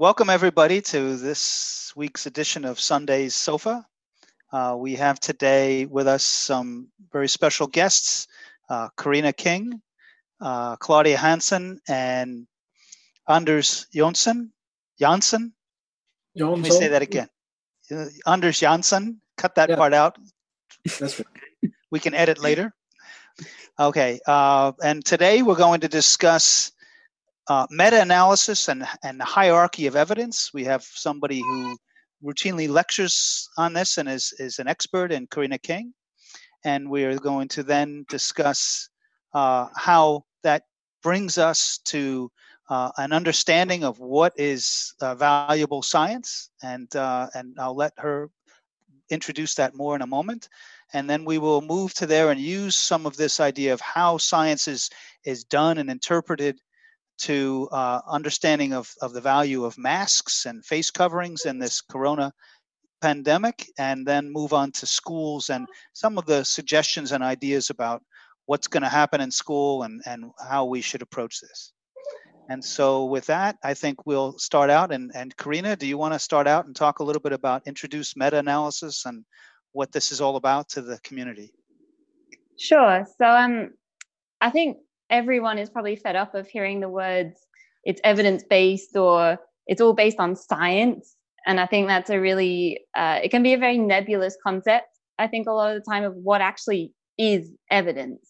welcome everybody to this week's edition of Sunday's Sofa. Uh, we have today with us some very special guests, uh, Karina King, uh, Claudia Hansen, and Anders Jonsson. Janssen? Let me say that again. Uh, Anders Janssen. Cut that yeah. part out. That's right. We can edit later. Okay. Uh, and today we're going to discuss uh, meta-analysis and, and hierarchy of evidence. We have somebody who routinely lectures on this and is, is an expert in Karina King. And we're going to then discuss uh, how that brings us to uh, an understanding of what is uh, valuable science. And, uh, and I'll let her introduce that more in a moment. And then we will move to there and use some of this idea of how science is, is done and interpreted to uh, understanding of, of the value of masks and face coverings in this corona pandemic, and then move on to schools and some of the suggestions and ideas about what's going to happen in school and, and how we should approach this. And so with that, I think we'll start out. And, and Karina, do you want to start out and talk a little bit about introduce meta-analysis and what this is all about to the community? Sure. So um, I think everyone is probably fed up of hearing the words it's evidence based or it's all based on science. And i think that's a really uh, it can be a very nebulous concept i think a lot of the time of what actually is evidence.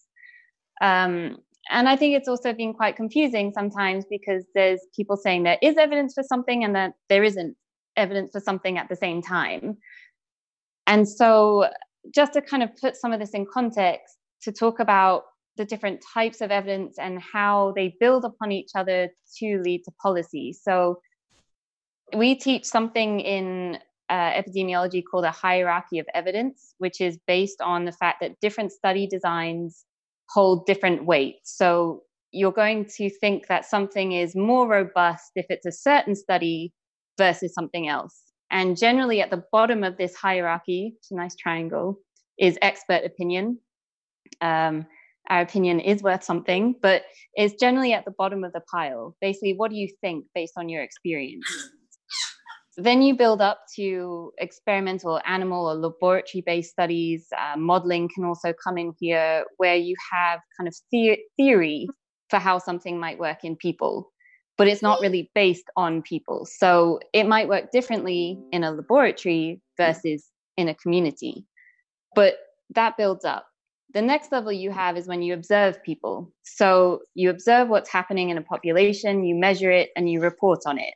Um, and i think it's also been quite confusing sometimes because there's people saying there is evidence for something and that there isn't evidence for something at the same time. And so just to kind of put some of this in context to talk about the different types of evidence and how they build upon each other to lead to policy. So we teach something in uh, epidemiology called a hierarchy of evidence, which is based on the fact that different study designs hold different weights. So you're going to think that something is more robust if it's a certain study versus something else. And generally, at the bottom of this hierarchy, it's a nice triangle, is expert opinion. Um, our opinion is worth something, but it's generally at the bottom of the pile. Basically, what do you think based on your experience? then you build up to experimental animal or laboratory based studies. Uh, modeling can also come in here, where you have kind of the- theory for how something might work in people, but it's not really based on people. So it might work differently in a laboratory versus in a community. But that builds up. The next level you have is when you observe people. So you observe what's happening in a population, you measure it, and you report on it.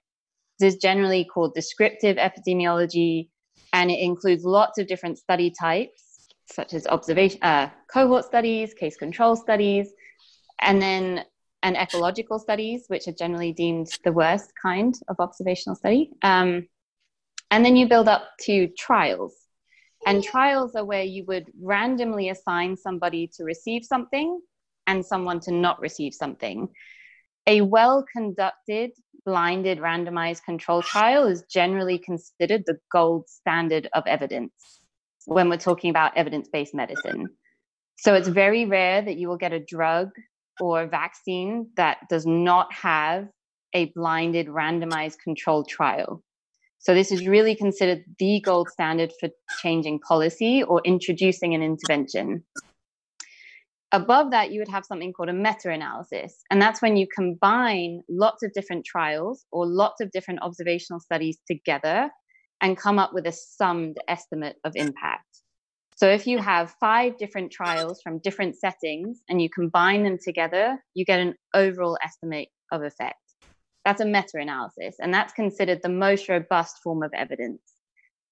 This is generally called descriptive epidemiology, and it includes lots of different study types, such as observation, uh, cohort studies, case control studies, and then and ecological studies, which are generally deemed the worst kind of observational study. Um, and then you build up to trials. And trials are where you would randomly assign somebody to receive something and someone to not receive something. A well conducted, blinded, randomized control trial is generally considered the gold standard of evidence when we're talking about evidence based medicine. So it's very rare that you will get a drug or a vaccine that does not have a blinded, randomized controlled trial. So this is really considered the gold standard for changing policy or introducing an intervention. Above that, you would have something called a meta analysis. And that's when you combine lots of different trials or lots of different observational studies together and come up with a summed estimate of impact. So if you have five different trials from different settings and you combine them together, you get an overall estimate of effect. That's a meta analysis, and that's considered the most robust form of evidence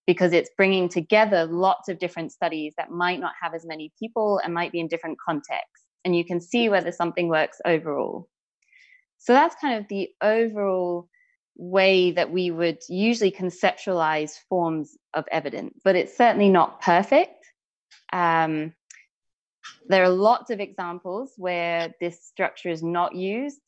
because it's bringing together lots of different studies that might not have as many people and might be in different contexts. And you can see whether something works overall. So that's kind of the overall way that we would usually conceptualize forms of evidence, but it's certainly not perfect. Um, there are lots of examples where this structure is not used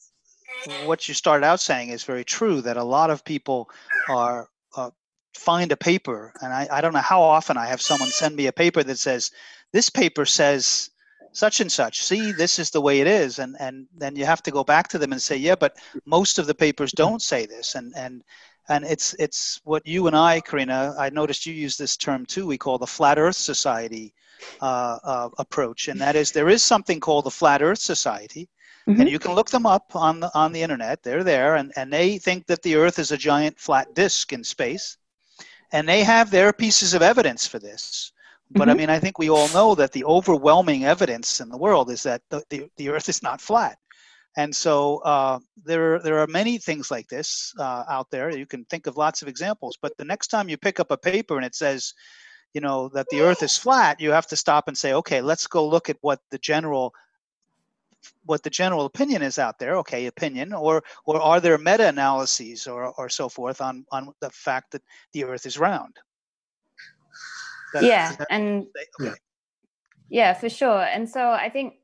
what you started out saying is very true that a lot of people are uh, find a paper and I, I don't know how often i have someone send me a paper that says this paper says such and such. See, this is the way it is, and and then you have to go back to them and say, yeah, but most of the papers don't say this, and and and it's it's what you and I, Karina, I noticed you use this term too. We call the Flat Earth Society uh, uh, approach, and that is there is something called the Flat Earth Society, mm-hmm. and you can look them up on the on the internet. They're there, and and they think that the Earth is a giant flat disk in space, and they have their pieces of evidence for this. But mm-hmm. I mean, I think we all know that the overwhelming evidence in the world is that the, the, the Earth is not flat. And so uh, there, there are many things like this uh, out there. You can think of lots of examples. But the next time you pick up a paper and it says, you know, that the Earth is flat, you have to stop and say, okay, let's go look at what the general what the general opinion is out there okay opinion or or are there meta-analyses or or so forth on on the fact that the earth is round? That, yeah and okay. yeah for sure. And so i think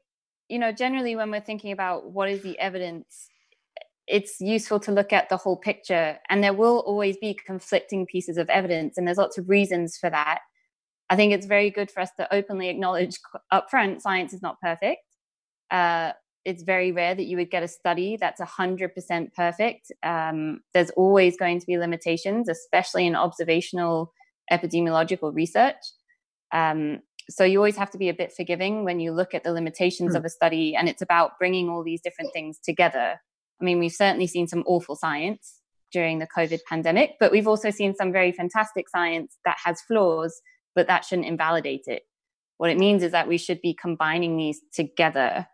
you know generally when we're thinking about what is the evidence it's useful to look at the whole picture and there will always be conflicting pieces of evidence and there's lots of reasons for that. I think it's very good for us to openly acknowledge upfront science is not perfect uh, it's very rare that you would get a study that's 100% perfect um, there's always going to be limitations especially in observational epidemiological research. Um, so you always have to be a bit forgiving when you look at the limitations mm. of a study, and it's about bringing all these different things together. I mean, we've certainly seen some awful science during the COVID pandemic, but we've also seen some very fantastic science that has flaws, but that shouldn't invalidate it. What it means is that we should be combining these together.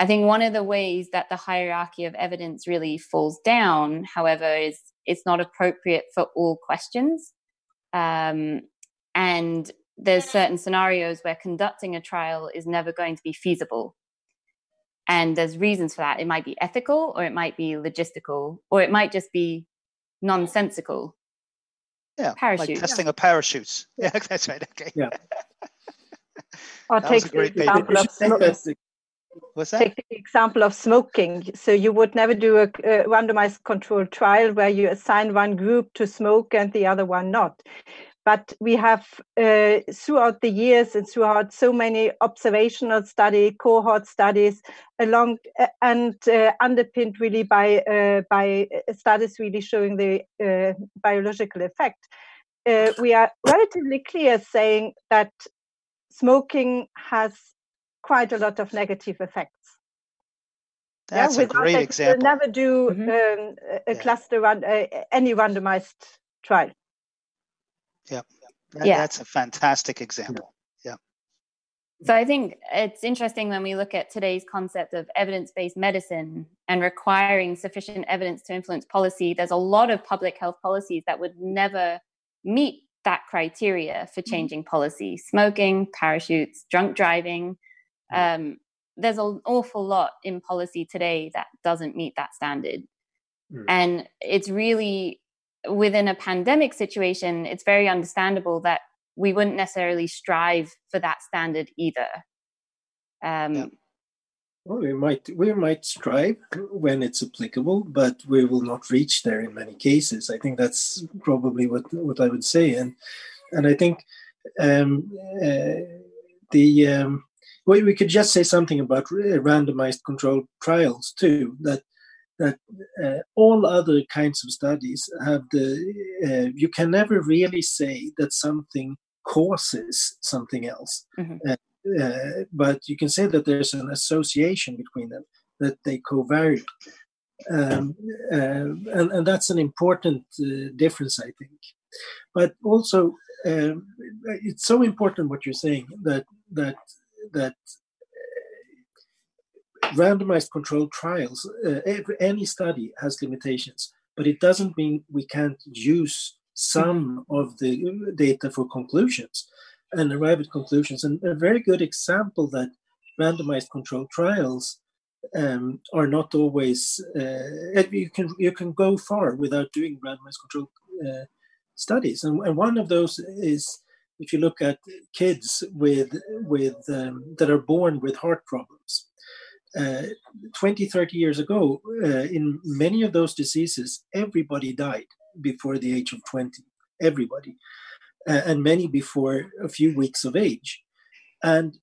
I think one of the ways that the hierarchy of evidence really falls down, however, is it's not appropriate for all questions. Um, and there's certain scenarios where conducting a trial is never going to be feasible. And there's reasons for that. It might be ethical, or it might be logistical, or it might just be nonsensical. Yeah, parachute. like testing yeah. a parachute. Yeah, that's right. Okay. Yeah. or take the example of smoking. What's that? Take the example of smoking. So you would never do a, a randomized controlled trial where you assign one group to smoke and the other one not. But we have uh, throughout the years and throughout so many observational study, cohort studies, along uh, and uh, underpinned really by uh, by uh, studies really showing the uh, biological effect. we are relatively clear saying that smoking has quite a lot of negative effects. That's yeah, a great that, example. Never do mm-hmm. um, a, yeah. cluster run, uh, any randomized trial. Yeah. That, yeah, that's a fantastic example. Yeah. So I think it's interesting when we look at today's concept of evidence-based medicine and requiring sufficient evidence to influence policy. There's a lot of public health policies that would never meet that criteria for mm-hmm. changing policy: smoking, parachutes, drunk driving um, there's an awful lot in policy today that doesn't meet that standard. Mm. And it's really within a pandemic situation, it's very understandable that we wouldn't necessarily strive for that standard either. Um, yeah. Well, we might we might strive when it's applicable, but we will not reach there in many cases. I think that's probably what what I would say, and and I think um, uh, the um, well, we could just say something about randomized controlled trials too. That that uh, all other kinds of studies have the uh, you can never really say that something causes something else, mm-hmm. uh, uh but you can say that there's an association between them that they covariate. Um, uh, and, and, that's an important uh, difference, I think. But also, um, it's so important what you're saying that that that uh, randomized controlled trials, uh, any study has limitations, but it doesn't mean we can't use some of the data for conclusions and arrive at conclusions. And a very good example that randomized controlled trials um, are not always uh, you can you can go far without doing randomized controlled uh, studies, and, and, one of those is if you look at kids with with um, that are born with heart problems uh, 20 30 years ago uh, in many of those diseases everybody died before the age of 20 everybody uh, and many before a few weeks of age. And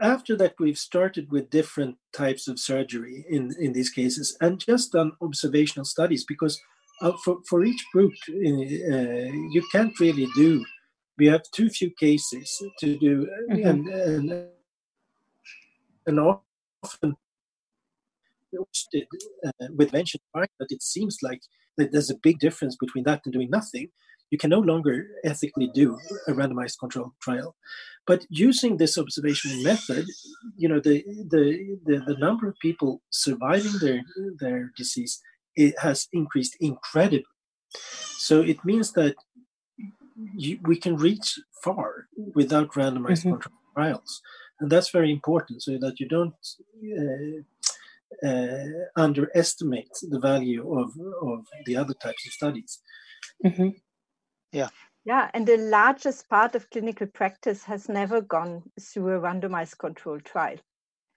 after that, we've started with different types of surgery in, in these cases and just done observational studies because uh, for, for each group, uh, you can't really do, we have too few cases to do, mm-hmm. and, and, and often uh, with mentioned part that it seems like that there's a big difference between that and doing nothing you can no longer ethically do a randomized control trial. But using this observational method, you know, the, the, the, the number of people surviving their, their disease it has increased incredibly. So it means that you, we can reach far without randomized mm-hmm. control trials. And that's very important so that you don't uh, uh, underestimate the value of, of the other types of studies. Mm-hmm. Yeah. Yeah, and the largest part of clinical practice has never gone through a randomized controlled trial.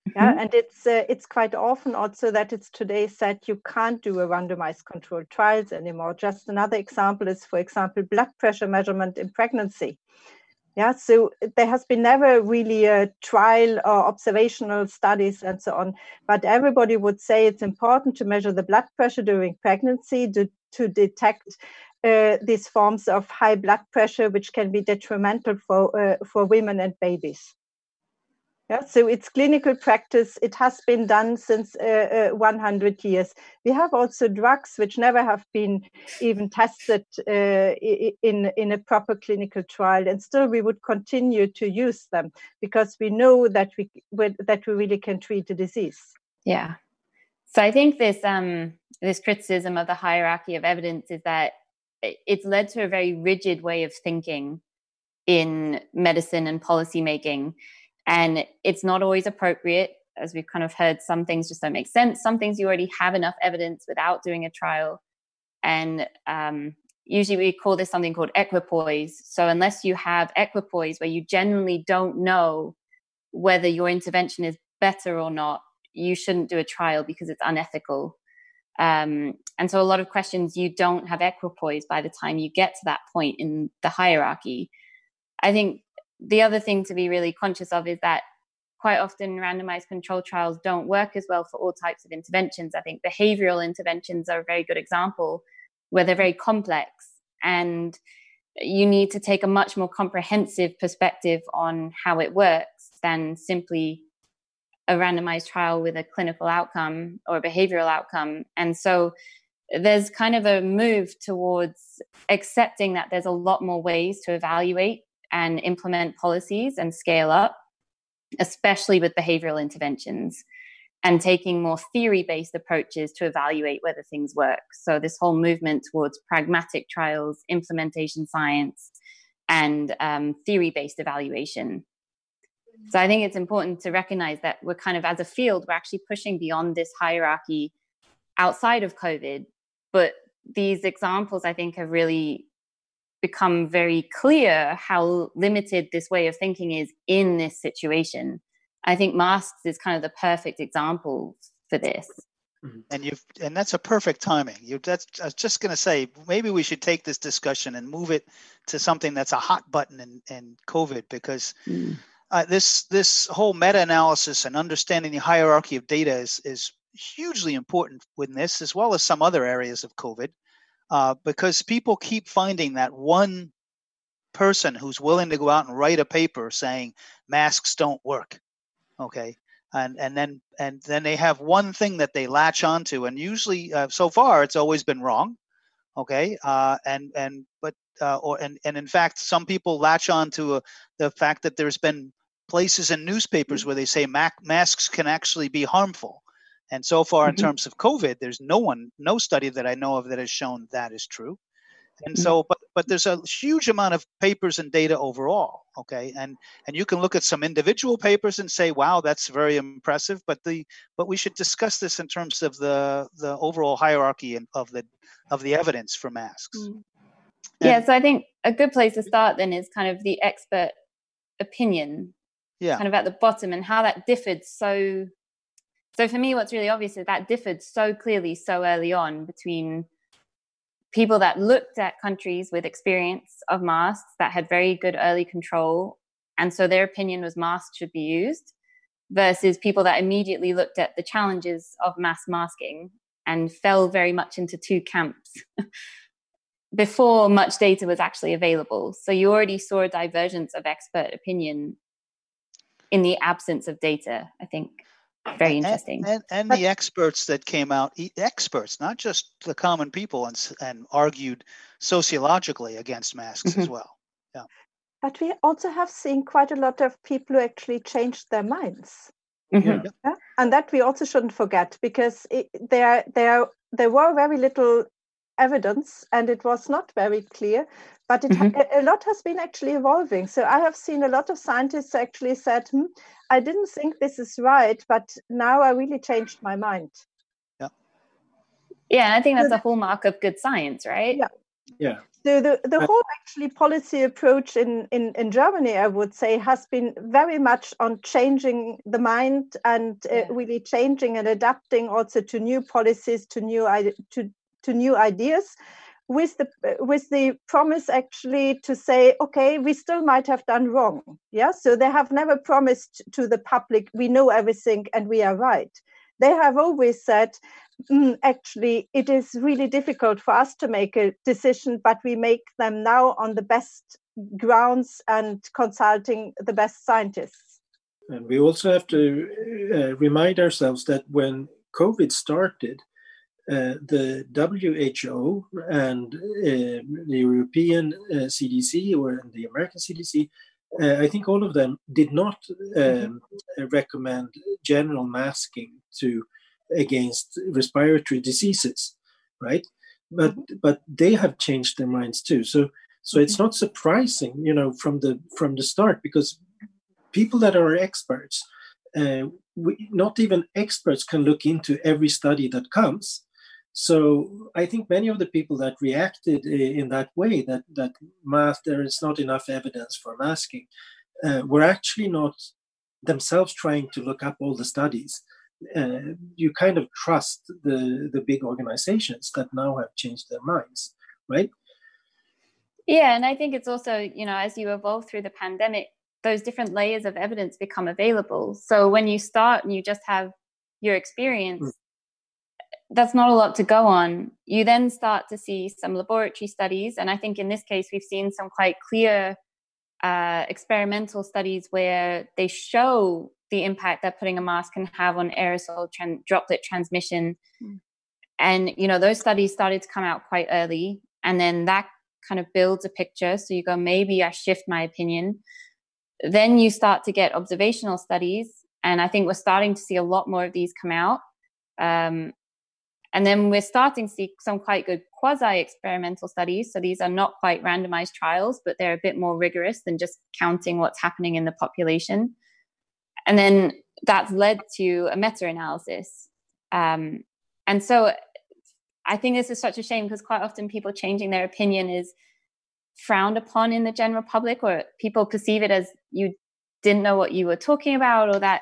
Mm-hmm. Yeah, and it's uh, it's quite often also that it's today said you can't do a randomized controlled trials anymore. Just another example is, for example, blood pressure measurement in pregnancy. Yeah, so there has been never really a trial or observational studies and so on. But everybody would say it's important to measure the blood pressure during pregnancy to, to detect uh, these forms of high blood pressure, which can be detrimental for uh, for women and babies. Yeah, so it's clinical practice. It has been done since uh, uh 100 years. We have also drugs which never have been even tested uh, in in a proper clinical trial, and still we would continue to use them because we know that we that we really can treat the disease. Yeah. So I think this um, this criticism of the hierarchy of evidence is that it's led to a very rigid way of thinking in medicine and policy making. And it's not always appropriate. As we've kind of heard, some things just don't make sense. Some things you already have enough evidence without doing a trial. And um, usually we call this something called equipoise. So, unless you have equipoise where you genuinely don't know whether your intervention is better or not, you shouldn't do a trial because it's unethical. Um, and so a lot of questions you don't have equipoise by the time you get to that point in the hierarchy. I think the other thing to be really conscious of is that quite often randomized control trials don't work as well for all types of interventions. I think behavioral interventions are a very good example where they're very complex and you need to take a much more comprehensive perspective on how it works than simply a randomized trial with a clinical outcome or a behavioral outcome. And so there's kind of a move towards accepting that there's a lot more ways to evaluate and implement policies and scale up, especially with behavioral interventions, and taking more theory based approaches to evaluate whether things work. So, this whole movement towards pragmatic trials, implementation science, and um, theory based evaluation. So I think it's important to recognize that we're kind of, as a field, we're actually pushing beyond this hierarchy outside of COVID. But these examples, I think, have really become very clear how limited this way of thinking is in this situation. I think masks is kind of the perfect example for this. Mm-hmm. And you've and that's a perfect timing. You that's I was just gonna say maybe we should take this discussion and move it to something that's a hot button in, in COVID because mm uh, this this whole meta-analysis and understanding the hierarchy of data is is hugely important within this, as well as some other areas of COVID, uh, because people keep finding that one person who's willing to go out and write a paper saying masks don't work, okay, and and then and then they have one thing that they latch onto, and usually uh, so far it's always been wrong, okay, uh, and and but uh, or and and in fact some people latch on to a, the fact that there's been places in newspapers mm-hmm. where they say masks can actually be harmful. And so far, in mm-hmm. terms of COVID, there's no one, no study that I know of that has shown that is true. And mm-hmm. so, but but there's a huge amount of papers and data overall. Okay, and and you can look at some individual papers and say, wow, that's very impressive. But the but we should discuss this in terms of the the overall hierarchy of the of the evidence for masks. Mm. Yeah, so I think a good place to start then is kind of the expert opinion yeah. kind of at the bottom and how that differed so so for me what's really obvious is that differed so clearly so early on between people that looked at countries with experience of masks that had very good early control and so their opinion was masks should be used versus people that immediately looked at the challenges of mass masking and fell very much into two camps before much data was actually available. So you already saw a divergence of expert opinion in the absence of data, I think. Very interesting. And, and, and the experts that came out, experts, not just the common people, and, and argued sociologically against masks mm-hmm. as well. Yeah. But we also have seen quite a lot of people who actually changed their minds. Mm-hmm. Yeah? And that we also shouldn't forget because it, there, there, there were very little evidence and it was not very clear but it, mm-hmm. a, a, lot has been actually evolving. So i have seen a lot of scientists actually said hmm, i didn't think this is right but now i really changed my mind. Yeah. Yeah i think that's so a hallmark of good science right? Yeah. Yeah. So the, the whole actually policy approach in, in, in Germany, I would say, has been very much on changing the mind and uh, yeah. really changing and adapting also to new policies, to new to to new ideas with the with the promise actually to say okay we still might have done wrong. Yeah? So they have never promised to the public we know everything and we are right. They have always said mm, actually it is really difficult for us to make a decision but we make them now on the best grounds and consulting the best scientists. And we also have to uh, remind ourselves that when covid started uh, the WHO and uh, the European uh, CDC or the American CDC, uh, I think all of them did not um, recommend general masking to against respiratory diseases, right? But but they have changed their minds too. So so it's not surprising, you know, from the from the start because people that are experts. Uh, we, not even experts can look into every study that comes so I think many of the people that reacted in that way, that that mask there is not enough evidence for masking, uh, were actually not themselves trying to look up all the studies. Uh, you kind of trust the the big organizations that now have changed their minds, right? Yeah, and I think it's also you know as you evolve through the pandemic, those different layers of evidence become available. So when you start and you just have your experience. Mm that's not a lot to go on. You then start to see some laboratory studies, and I think in this case we've seen some quite clear uh, experimental studies where they show the impact that putting a mask can have on aerosol tran- droplet transmission. Mm. And you know those studies started to come out quite early, and then that kind of builds a picture. So you go, maybe I shift my opinion. Then you start to get observational studies, and I think we're starting to see a lot more of these come out. Um, and then we're starting to see some quite good quasi experimental studies. So these are not quite randomized trials, but they're a bit more rigorous than just counting what's happening in the population. And then that's led to a meta analysis. Um, and so I think this is such a shame because quite often people changing their opinion is frowned upon in the general public, or people perceive it as you didn't know what you were talking about, or that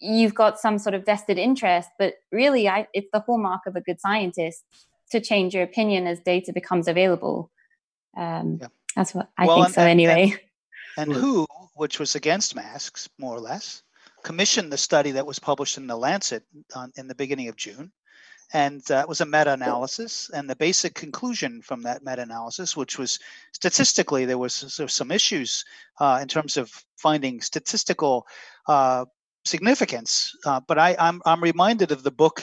you've got some sort of vested interest but really I, it's the hallmark of a good scientist to change your opinion as data becomes available. Um, yeah. that's what i well, think and, so anyway. and, and who which was against masks more or less commissioned the study that was published in the lancet on, in the beginning of june. And that was a meta-analysis. And the basic conclusion from that meta-analysis which was statistically there was some issues uh, in terms of finding statistical uh, significance. Uh, but I, I'm, I'm reminded of the book,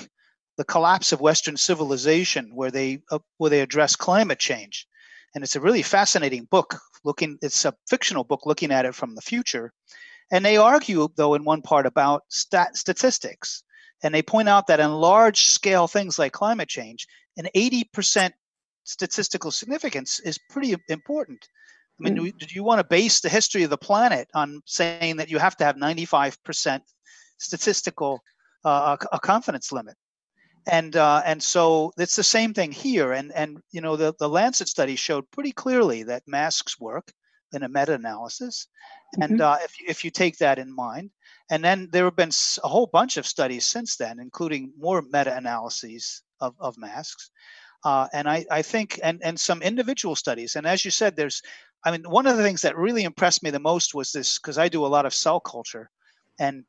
The Collapse of Western Civilization, where they uh, where they address climate change, and it's a really fascinating book. Looking, it's a fictional book looking at it from the future, and they argue though in one part about stat- statistics, and they point out that in large scale things like climate change, an 80% statistical significance is pretty important. I mean, mm. do you want to base the history of the planet on saying that you have to have 95% statistical uh, a confidence limit? And uh, and so it's the same thing here. And and you know the the Lancet study showed pretty clearly that masks work in a meta-analysis. Mm-hmm. And uh, if if you take that in mind, and then there have been a whole bunch of studies since then, including more meta-analyses of, of masks. Uh, and I, I think and and some individual studies. And as you said there's I mean, one of the things that really impressed me the most was this because I do a lot of cell culture, and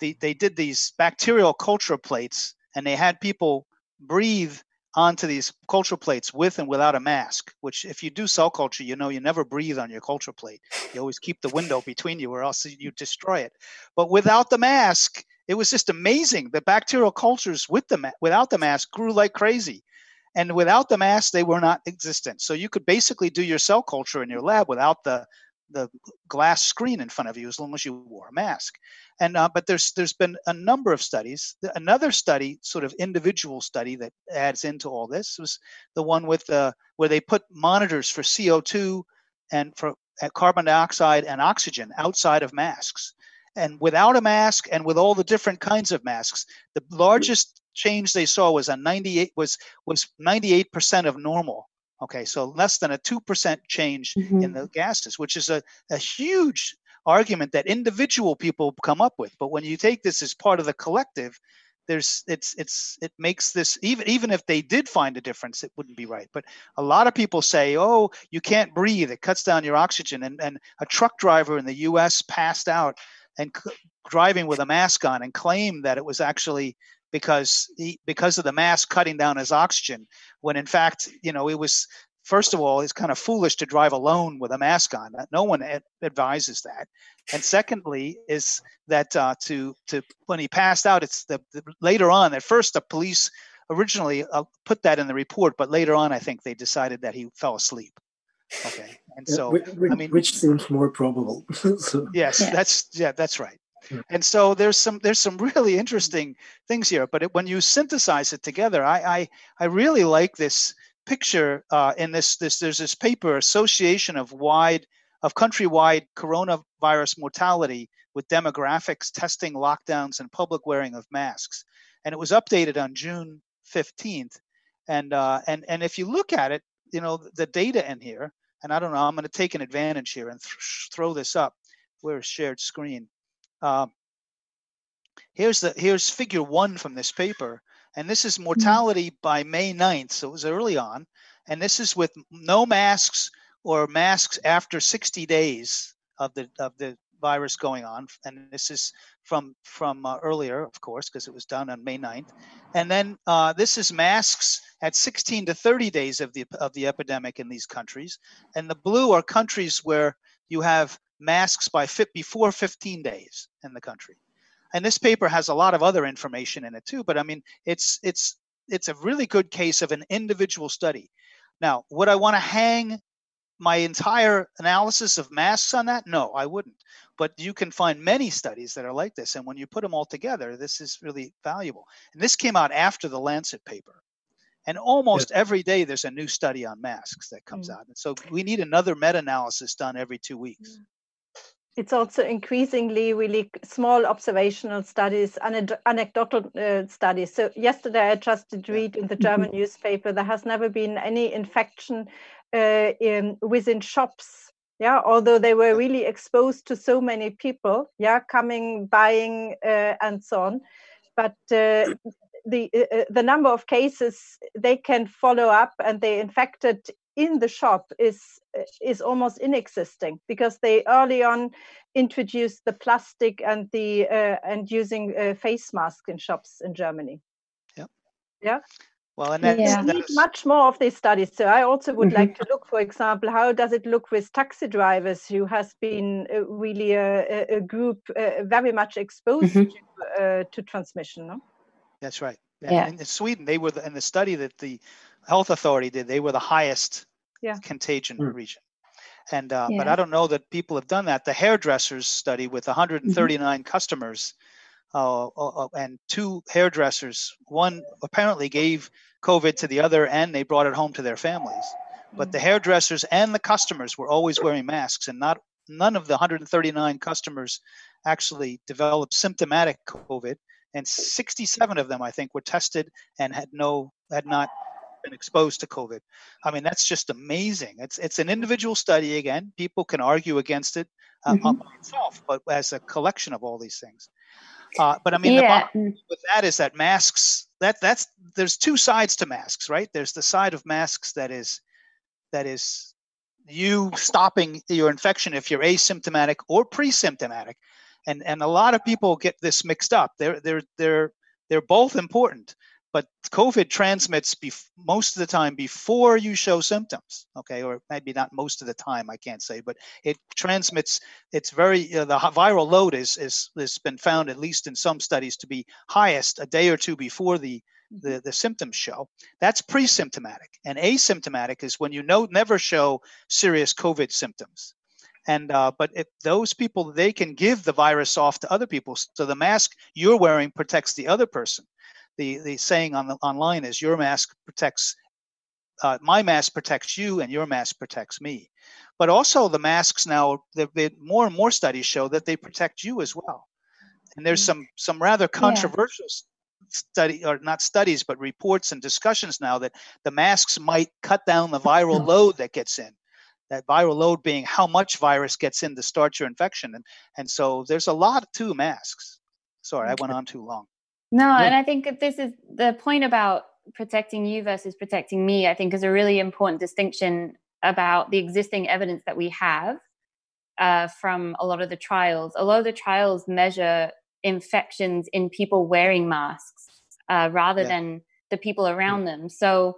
the, they did these bacterial culture plates and they had people breathe onto these culture plates with and without a mask which if you do cell culture you know you never breathe on your culture plate. You always keep the window between you or else you destroy it. But without the mask it was just amazing. The bacterial cultures with the without the mask grew like crazy and without the mask they were not existent so you could basically do your cell culture in your lab without the the glass screen in front of you as long as you wore a mask. And uh, but there's there's been a number of studies. Another study, sort of individual study that adds into all this, was the one with the where they put monitors for CO2 and for uh, carbon dioxide and oxygen outside of masks. And without a mask and with all the different kinds of masks, the largest change they saw was a 98 was was 98% of normal Okay, so less than a 2% change mm-hmm. in the gases, which is a, a huge argument that individual people come up with. But when you take this as part of the collective, there's it's it's it makes this even even if they did find a difference it wouldn't be right but a lot of people say oh you can't breathe it cuts down your oxygen and and a truck driver in the US passed out and c- driving with a mask on and claimed that it was actually because he, because of the mask cutting down his oxygen when in fact you know it was first of all it's kind of foolish to drive alone with a mask on no one ad- advises that and secondly is that uh, to to when he passed out it's the, the later on at first the police originally uh, put that in the report but later on i think they decided that he fell asleep okay and so which, i mean which seems more probable so. yes yeah. that's yeah that's right and so there's some there's some really interesting things here but it, when you synthesize it together i i, I really like this picture uh, in this this there's this paper association of wide of countrywide coronavirus mortality with demographics testing lockdowns and public wearing of masks. And it was updated on june 15th and uh, and and if you look at it you know the data in here and i don't know i'm going to take an advantage here and th- throw this up. Where's shared screen um, here's the here's figure one from this paper, and this is mm-hmm. mortality by May 9th, so it was early on, and this is with no masks or masks after 60 days of the of the virus going on, and this is from from uh, earlier, of course, because it was done on May 9th, and then uh, this is masks at 16 to 30 days of the of the epidemic in these countries, and the blue are countries where you have masks by fit before 15 days in the country. And this paper has a lot of other information in it too, but I mean, it's it's it's a really good case of an individual study. Now, would I want to hang my entire analysis of masks on that? No, I wouldn't. But you can find many studies that are like this, and when you put them all together, this is really valuable. And this came out after the Lancet paper. And almost yeah. every day there's a new study on masks that comes mm-hmm. out. And so we need another meta analysis done every two weeks. Mm-hmm it's also increasingly really small observational studies, anecdotal uh, studies. So yesterday I just did read in the German newspaper there has never been any infection uh, in within shops. Yeah, although they were really exposed to so many people, yeah, coming, buying, uh, and so on. But uh, the uh, uh, the number of cases they can follow up and they infected in the shop is is almost inexisting because they early on introduced the plastic and the uh, and using uh, face masks in shops in Germany. Yeah. Yeah. Well, and that's, yeah. that's... much more of these studies. So I also would mm-hmm. like to look, for example, how does it look with taxi drivers who has been uh, really a, a group uh, very much exposed mm-hmm. to, uh, to transmission. No? That's right. Yeah. In, in Sweden, they were the, in the study that the health authority did. They were the highest yeah. contagion mm. region. And uh, yeah. but I don't know that people have done that. The hairdressers study with 139 mm-hmm. customers, uh, uh, uh, and two hairdressers. One apparently gave COVID to the other, and they brought it home to their families. But the mm. hairdressers and the customers were always wearing masks, and not none of the 139 customers actually developed symptomatic COVID, and 67 of them, I think, were tested and had no had not been exposed to COVID. I mean, that's just amazing. It's it's an individual study again. People can argue against it uh, mm-hmm. by itself, but as a collection of all these things. Uh, but I mean, yeah. the with that is that masks. That that's there's two sides to masks, right? There's the side of masks that is that is you stopping your infection if you're asymptomatic or pre-symptomatic and and a lot of people get this mixed up. They're they're they're they're both important, but COVID transmits bef- most of the time before you show symptoms. Okay, or maybe not most of the time. I can't say, but it transmits. It's very uh, the viral load is is has been found at least in some studies to be highest a day or two before the the, the symptoms show. That's pre-symptomatic, and asymptomatic is when you know never show serious COVID symptoms. And uh, but if those people they can give the virus off to other people, so the mask you're wearing protects the other person. The the saying on the online is your mask protects. Uh, my mask protects you, and your mask protects me. But also, the masks now, been, more and more studies show that they protect you as well. And there's mm-hmm. some some rather controversial yeah. study, or not studies, but reports and discussions now that the masks might cut down the viral load that gets in that viral load being how much virus gets in to start your infection. And, and so there's a lot to masks. Sorry, I went on too long. No, yeah. and I think this is the point about protecting you versus protecting me, I think is a really important distinction about the existing evidence that we have uh, from a lot of the trials. A lot of the trials measure infections in people wearing masks uh, rather yeah. than the people around them. So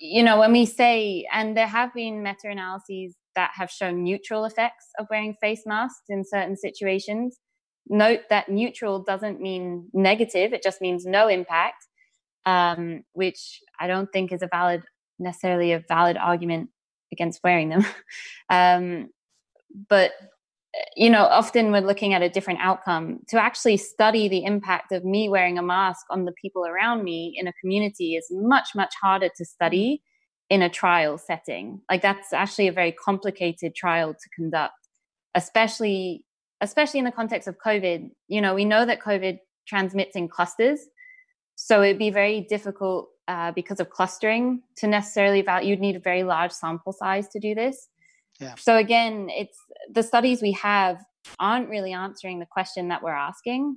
you know, when we say, and there have been meta analyses that have shown neutral effects of wearing face masks in certain situations. Note that neutral doesn't mean negative, it just means no impact, um, which I don't think is a valid, necessarily a valid argument against wearing them. um, but you know, often we're looking at a different outcome. To actually study the impact of me wearing a mask on the people around me in a community is much, much harder to study in a trial setting. Like that's actually a very complicated trial to conduct, especially especially in the context of COVID. You know, we know that COVID transmits in clusters, so it'd be very difficult uh, because of clustering to necessarily value. You'd need a very large sample size to do this. Yeah. So again, it's the studies we have aren't really answering the question that we're asking.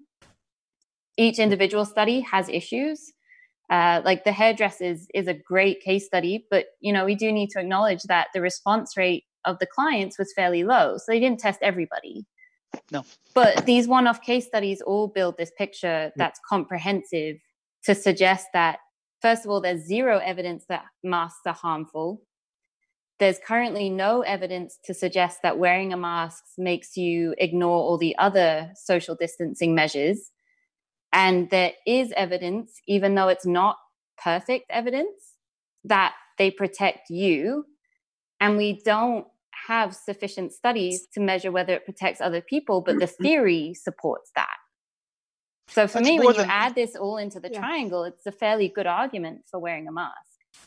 Each individual study has issues. Uh, like the hairdressers is a great case study, but you know we do need to acknowledge that the response rate of the clients was fairly low, so they didn't test everybody. No. But these one-off case studies all build this picture mm. that's comprehensive to suggest that first of all, there's zero evidence that masks are harmful there's currently no evidence to suggest that wearing a mask makes you ignore all the other social distancing measures. And there is evidence, even though it's not perfect evidence, that they protect you. And we don't have sufficient studies to measure whether it protects other people, but the mm-hmm. theory supports that. So for That's me, when you add this all into the yeah. triangle, it's a fairly good argument for wearing a mask.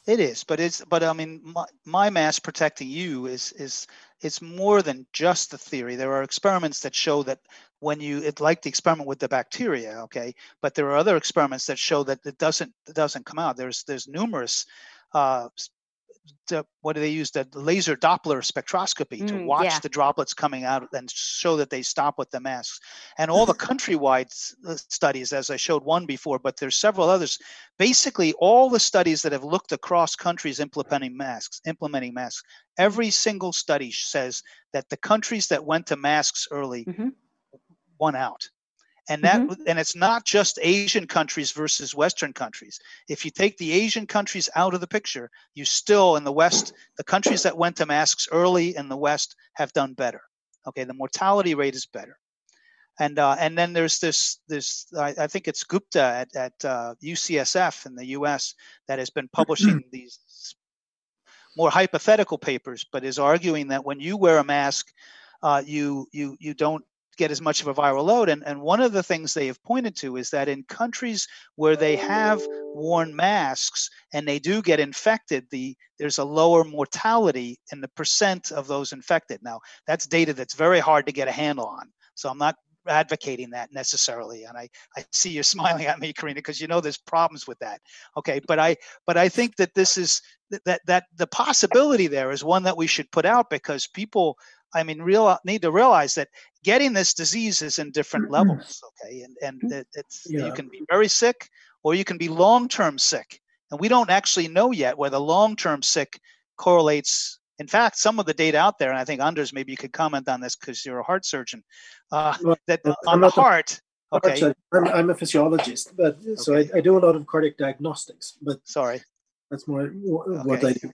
It is, but it's but I mean my, my mask protecting you is is it's more than just the theory. There are experiments that show that when you it's like the experiment with the bacteria, okay, but there are other experiments that show that it doesn't it doesn't come out. There's there's numerous uh, to, what do they use? The laser Doppler spectroscopy to mm, watch yeah. the droplets coming out and show that they stop with the masks. And all the countrywide uh, studies, as I showed one before, but there's several others. Basically, all the studies that have looked across countries implementing masks, implementing masks, every single study says that the countries that went to masks early mm-hmm. won out and that mm-hmm. and it's not just asian countries versus western countries if you take the asian countries out of the picture you still in the west the countries that went to masks early in the west have done better okay the mortality rate is better and uh, and then there's this this I, I think it's Gupta at, at uh, UCSF in the U.S. that has been publishing these more hypothetical papers, but is arguing that when you wear a mask, uh, you you you don't get as much of a viral load. And, and one of the things they have pointed to is that in countries where they have worn masks and they do get infected, the there's a lower mortality in the percent of those infected. Now, that's data that's very hard to get a handle on. So I'm not advocating that necessarily and i i see you're smiling at me karina because you know there's problems with that okay but i but i think that this is that that the possibility there is one that we should put out because people I mean, real need to realize that getting this disease is in different mm-hmm. levels. Okay, and and mm-hmm. it, it's yeah. you can be very sick or you can be long term sick, and we don't actually know yet whether long term sick correlates In fact, some of the data out there, and I think Anders, maybe you could comment on this because you're a heart surgeon. Uh, Well, that I'm on the not a- heart, okay, I'm, I'm a physiologist, but so I, I do a lot of cardiac diagnostics, but sorry, that's more wh- what I do.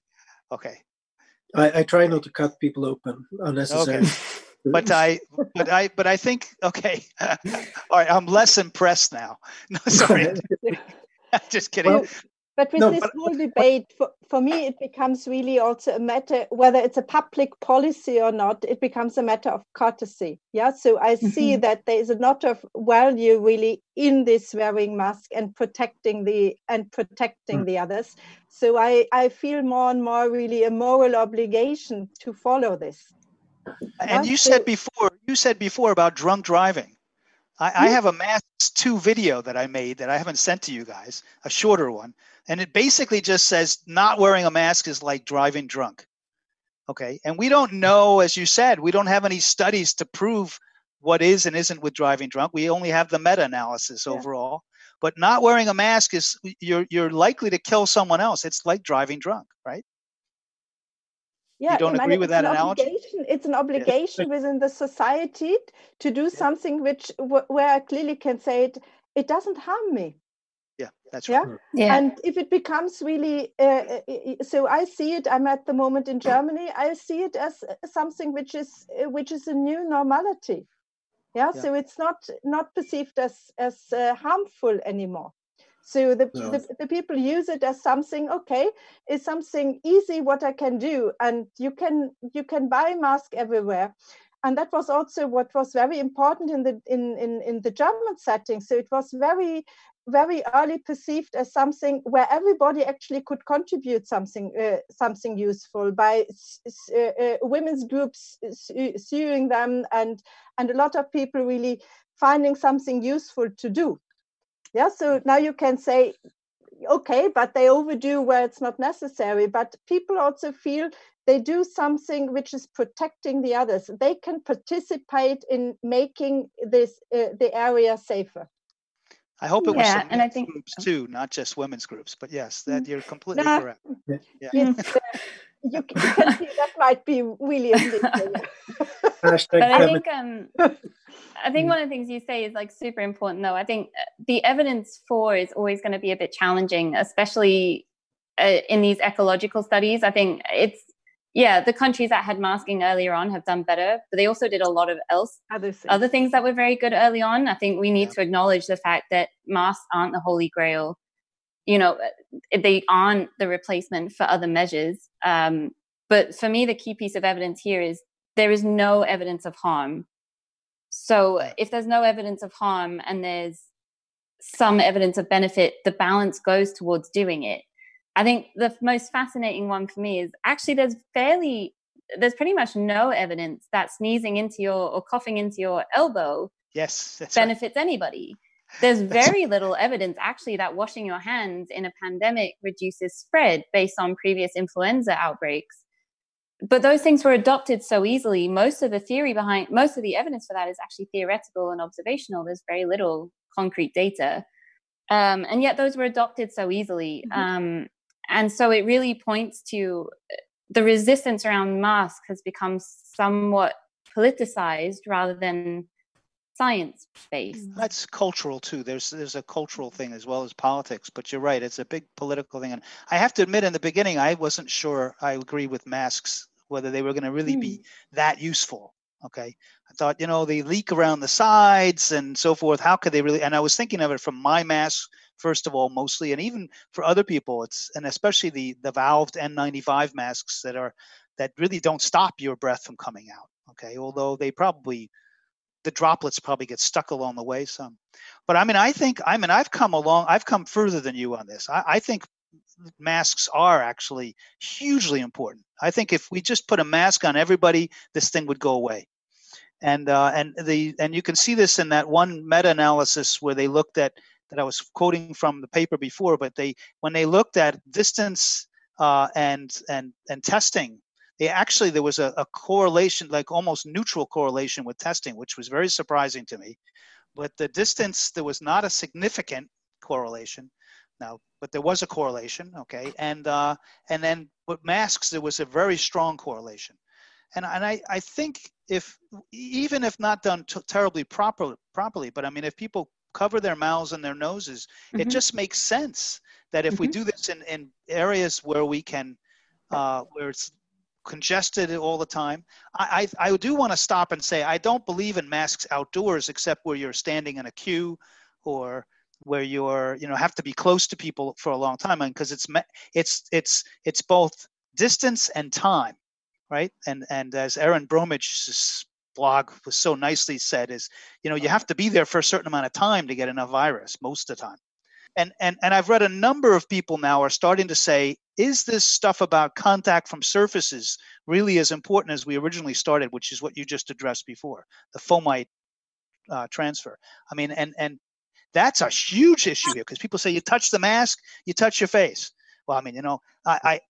okay, I, I try not to cut people open unnecessarily. okay. But I, but I, but I think okay. All right, I'm less impressed now. No, sorry, just kidding. Well, But with No, this but- whole debate, for, for me, it becomes really also a matter whether it's a public policy or not, it becomes a matter of courtesy. Yeah. So I see that there is a lot of value really in this wearing mask and protecting the and protecting Mm. the others. So I, I feel more and more really a moral obligation to follow this. And you said before, you said before about drunk driving. I, I have a Masks 2 video that I made that I haven't sent to you guys, a shorter one. And it basically just says not wearing a mask is like driving drunk. Okay. And we don't know, as you said, we don't have any studies to prove what is and isn't with driving drunk. We only have the meta analysis Yeah. overall. But not wearing a mask is you're you're likely to kill someone else. It's like driving drunk, right? Yeah, don't agree with it's that an analogy? obligation. It's an obligation within the society to do something which where I clearly can say it. It doesn't harm me. Yeah, that's Yeah. right. Yeah. And if it becomes really, uh, uh, uh, so I see it. I'm at the moment in Germany. I see it as uh, something which is uh, which is a new normality. Yeah. Yeah. So it's not not perceived as as uh, harmful anymore. So the, the the people use it as something okay, is something easy what I can do, and you can you can buy mask everywhere. And that was also what was very important in the in, in, in the German setting. So it was very very early perceived as something where everybody actually could contribute something uh, something useful by uh, uh, women's groups su- suing them and and a lot of people really finding something useful to do yeah so now you can say okay but they overdo where it's not necessary but people also feel they do something which is protecting the others they can participate in making this uh, the area safer I hope it was Yeah, some and I men's think- groups too, not just women's groups. But yes, that you're completely No. correct. it's, uh, you, can, you can see that might be really a. Hashtag but I think um, I think one of the things you say is like super important, though. I think uh, the evidence for is always going to be a bit challenging, especially uh, in these ecological studies. I think it's yeah, the countries that had masking earlier on have done better, but they also did a lot of else other things. other things that were very good early on. I think we need Yeah. to acknowledge the fact that masks aren't the holy grail. You know, uh, they aren't the replacement for other measures. Um, but for me, the key piece of evidence here is there is no evidence of harm. So if there's no evidence of harm and there's some evidence of benefit, the balance goes towards doing it. I think the most fascinating one for me is actually there's fairly there's pretty much no evidence that sneezing into your or coughing into your elbow Yes, that's right. benefits anybody. There's very little evidence actually that washing your hands in a pandemic reduces spread based on previous influenza outbreaks. But those things were adopted so easily. Most of the theory behind most of the evidence for that is actually theoretical and observational. There's very little concrete data. Um, and yet those were adopted so easily. Mhm. Um, and so it really points to uh, the resistance around masks has become somewhat politicized rather than science based. Mm-hmm. That's cultural too. There's there's a cultural thing as well as politics. But you're right; it's a big political thing. And I have to admit, in the beginning, I wasn't sure. I agree with masks whether they were going to really be mm. that useful. Okay, I thought you know they leak around the sides and so forth. How could they really? And I was thinking of it from my mask first of all, mostly, and even for other people. It's and especially the the valved N95 masks that are that really don't stop your breath from coming out. Okay, although they probably the droplets probably get stuck along the way some. But I mean, I think I mean I've come along. I've come further than you on this. I, I think masks are actually hugely important. I think if we just put a mask on everybody, this thing would go away. And uh, and the and you can see this in that one meta-analysis where they looked at that I was quoting from the paper before, but they when they looked at distance uh, and and and testing, they actually there was a, a correlation, like almost neutral correlation with testing, which was very surprising to me. But the distance there was not a significant correlation. Now but there was a correlation. Okay, and uh, and then with masks, there was a very strong correlation, and and I I think if even if not done t- terribly properly properly, but I mean if people cover their mouths and their noses, mm-hmm. it just makes sense that if mm-hmm. we do this in in areas where we can uh, where it's congested all the time. I, I, I do want to stop and say I don't believe in masks outdoors except where you're standing in a queue or where you're you know have to be close to people for a long time because it's it's it's it's both distance and time right and and as Erin Bromage's blog was so nicely said is you know you have to be there for a certain amount of time to get enough virus most of the time and and and I've read a number of people now are starting to say is this stuff about contact from surfaces really as important as we originally started, which is what you just addressed before, the fomite uh, transfer? I mean, and and that's a huge issue here because people say you touch the mask, you touch your face. Well, I mean, you know, I, I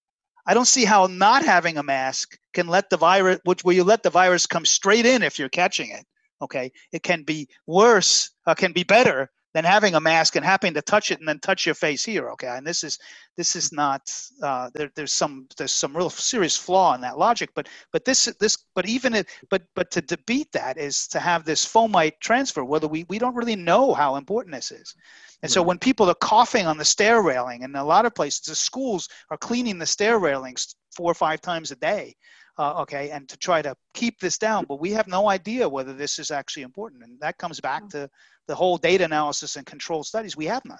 I don't see how not having a mask can let the virus, which will you let the virus come straight in if you're catching it. Okay, it can be worse, uh, can be better than having a mask and having to touch it and then touch your face here okay? And this is this is not uh, there, there's some there's some real serious flaw in that logic but but this this but even if but but to debate that is to have this fomite transfer whether we we don't really know how important this is. And so when people are coughing on the stair railing and a lot of places the schools are cleaning the stair railings four or five times a day uh, okay, and to try to keep this down. But we have no idea whether this is actually important. And that comes back mm. to the whole data analysis and control studies. We have none.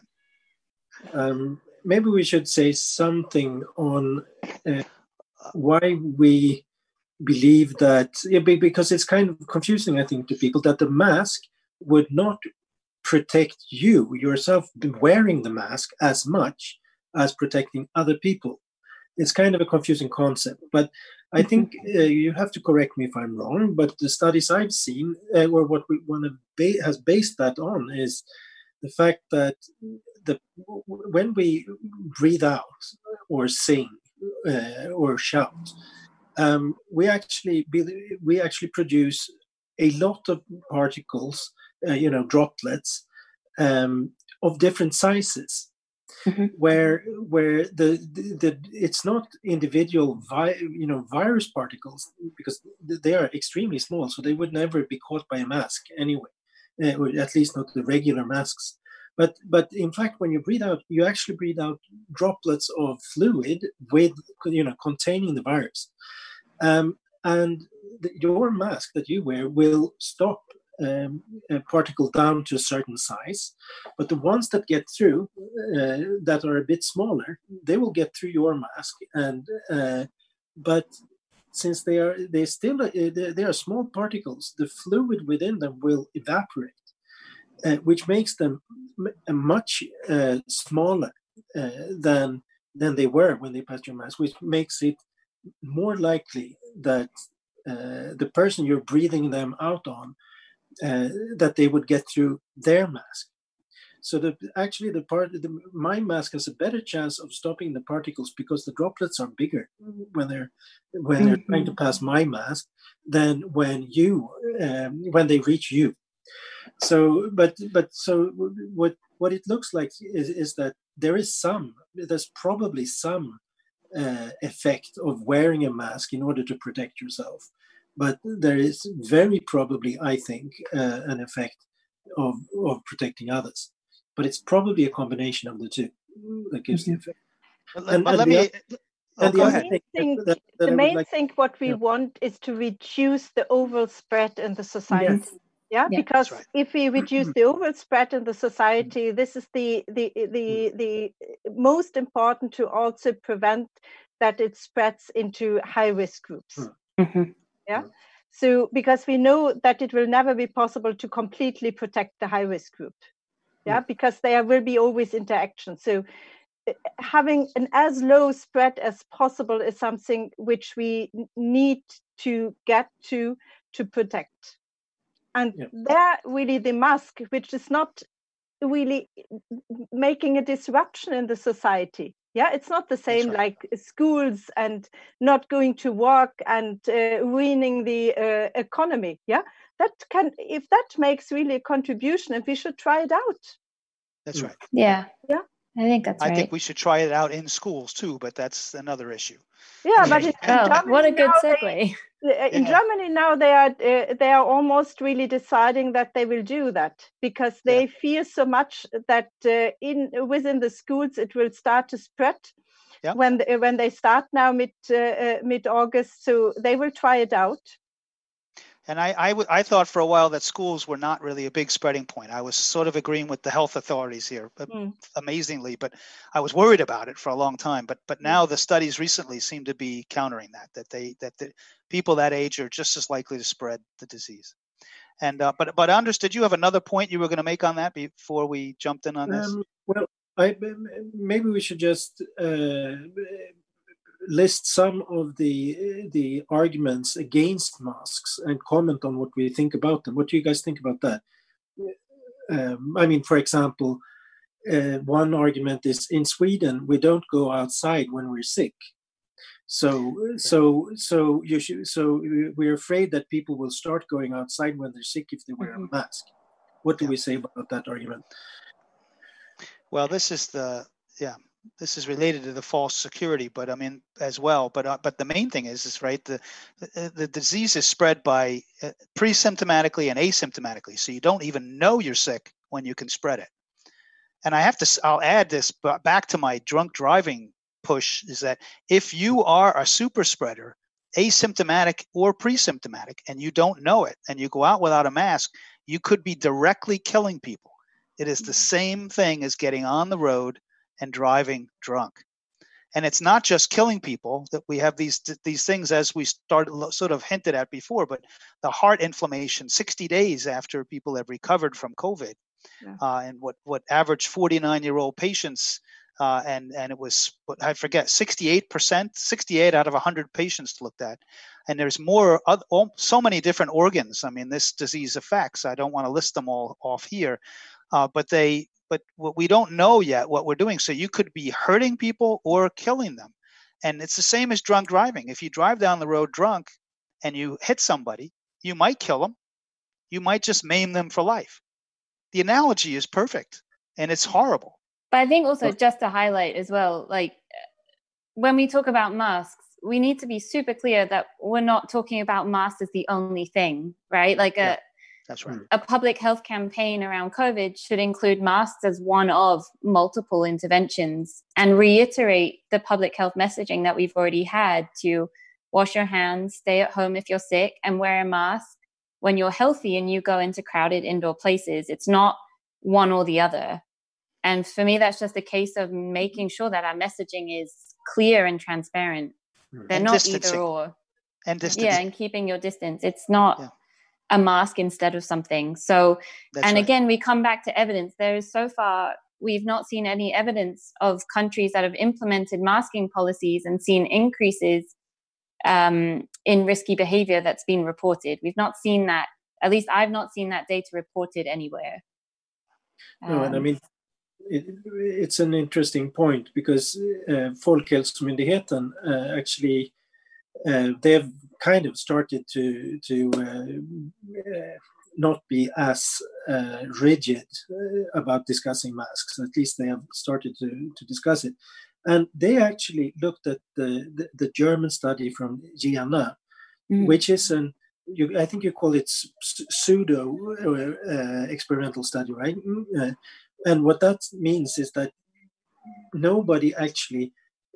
Um, maybe we should say something on uh, why we believe that, because it's kind of confusing, I think, to people that the mask would not protect you yourself wearing the mask as much as protecting other people. It's kind of a confusing concept, but I think uh, you have to correct me if I'm wrong, but the studies I've seen, uh, or what we want to ba- has based that on, is the fact that the when we breathe out or sing uh, or shout, um, we actually be, we actually produce a lot of particles, uh, you know, droplets um, of different sizes mm-hmm. where where the, the, the it's not individual vi- you know virus particles because they are extremely small, so they would never be caught by a mask anyway, uh, or at least not the regular masks. But but in fact, when you breathe out, you actually breathe out droplets of fluid with you know containing the virus, um, and the, your mask that you wear will stop um, particle down to a certain size. But the ones that get through, uh, that are a bit smaller, they will get through your mask. And uh, but since they are they still uh, they are small particles, the fluid within them will evaporate, uh, which makes them much uh, smaller uh, than than they were when they passed your mask, which makes it more likely that the person you're breathing them out on uh, that they would get through their mask. So the, actually, the part the, my mask has a better chance of stopping the particles because the droplets are bigger when they're when they're mm-hmm. trying to pass my mask than when you um, when they reach you. So, but but so what what it looks like is, is that there is some there's probably some uh, effect of wearing a mask in order to protect yourself but there is very probably, I think, uh, an effect of, of protecting others. But it's probably a combination of the two that gives mm-hmm. the effect. And, and, let me. Oh, the main, thing, that, that the main like, thing what we yeah. want is to reduce the overall spread in the society. Yes. Yeah, yeah, because right. if we reduce the overall spread in the society, this is the the the the most important to also prevent that it spreads into high risk groups. Mm-hmm yeah. So because we know that it will never be possible to completely protect the high risk group. Yeah mm. because there will be always interaction. So eh, having an as low spread as possible is something which we need to get to to protect. And yeah. there really the mask which is not really making a disruption in the society yeah it's not the same right. like schools and not going to work and uh, ruining the uh, economy yeah that can if that makes really a contribution and we should try it out that's right yeah yeah I think that's I right. think we should try it out in schools too, but that's another issue. Yeah, but in, in oh, what a good now they- segue. Uh, in Yeah. Germany now they are uh, they are almost really deciding that they will do that because they fear so much that uh, in within the schools it will start to spread Yeah. when the, when they start now mid uh, uh, mid August so they will try it out And I, I, w- I thought for a while that schools were not really a big spreading point. I was sort of agreeing with the health authorities here, but Mm. amazingly, but I was worried about it for a long time. But but now the studies recently seem to be countering that that they that the people that age are just as likely to spread the disease. And uh, but but Anders, did you have another point you were going to make on that before we jumped in on this? Um, well, I, maybe we should just uh, list some of the the arguments against masks and comment on what we think about them. What do you guys think about that? Um, I mean, for example, uh, one argument is in Sweden we don't go outside when we're sick. So, so, so you should. So we're afraid that people will start going outside when they're sick if they wear a mask. What do Yeah. we say about that argument? Well, this is the yeah. This is related to the false security, but I mean as well. But uh, but the main thing is is right. The the, the disease is spread by uh, pre-symptomatically and asymptomatically, so you don't even know you're sick when you can spread it. And I have to. I'll add this back to my drunk driving push. Is that if you are a super spreader, asymptomatic or pre-symptomatic, and you don't know it, and you go out without a mask, you could be directly killing people. It is the same thing as getting on the road and driving drunk. And it's not just killing people that we have these these things as we started sort of hinted at before, but the heart inflammation 60 days after people have recovered from COVID, Yeah. uh, and what what average 49 year old patients. Uh, and and it was I forget 68 percent 68 out of 100 patients looked at and there's more oth- oh, so many different organs i mean this disease affects i don't want to list them all off here uh, but they but what we don't know yet what we're doing. So you could be hurting people or killing them. And it's the same as drunk driving. If you drive down the road drunk and you hit somebody you might kill them you might just maim them for life. The analogy is perfect and it's horrible. But I think also just to highlight as well, like when we talk about masks, we need to be super clear that we're not talking about masks as the only thing, right? Like a, Yeah. That's right a public health campaign around COVID should include masks as one of multiple interventions and reiterate the public health messaging that we've already had to wash your hands, stay at home if you're sick, and wear a mask when you're healthy and you go into crowded indoor places. It's not one or the other. And for me, that's just a case of making sure that our messaging is clear and transparent. Hmm. They're And not distancing. either or and distance yeah and keeping your distance it's not Yeah. A mask instead of something. So that's and right. again we come back to evidence. There is so far we've not seen any evidence of countries that have implemented masking policies and seen increases um, in risky behavior that's been reported. We've not seen that at least i've not seen that data reported anywhere. No, and I Um, mean, it, it's an interesting point because uh, Folkhälsomyndigheten uh, actually uh, they've kind of started to to uh, uh, not be as uh, rigid uh, about discussing masks. At least they have started to to discuss it, and they actually looked at the the, the German study from Jena, Mhm. which is an you, I think you call it pseudo uh, experimental study, right? Mm, uh, and what that means is that nobody actually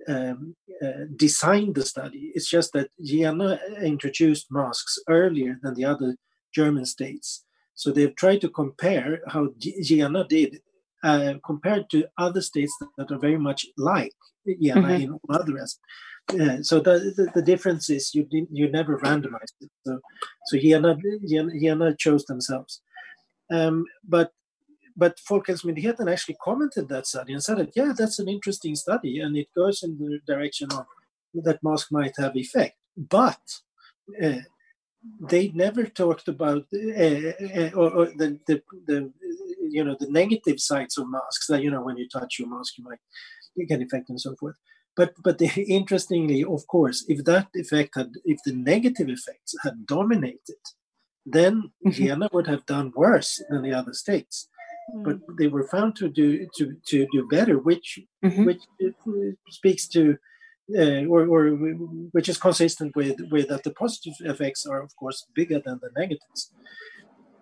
um, uh, designed the study. It's just that Jena introduced masks earlier than the other German states. So they've tried to compare how G- Jena did uh, compared to other states that are very much like Jena Mhm. in all other aspects. Uh, so the, the, the difference is you didn't, you never randomized it. So so Jena, Jena chose themselves. Um, but but Folkhälsomyndigheten actually commented that study and said that yeah, that's an interesting study and it goes in the direction of that mask might have effect. But uh, they never talked about uh, uh, or, or the, the the you know the negative sides of masks. That you know when you touch your mask, you might you get effect and so forth. But but the, interestingly, of course, if that effect had if the negative effects had dominated, then Mhm. Jena would have done worse than the other states. Mm. but they were found to do to to do better, which mm-hmm. which speaks to uh, or, or which is consistent with with that the positive effects are of course bigger than the negatives.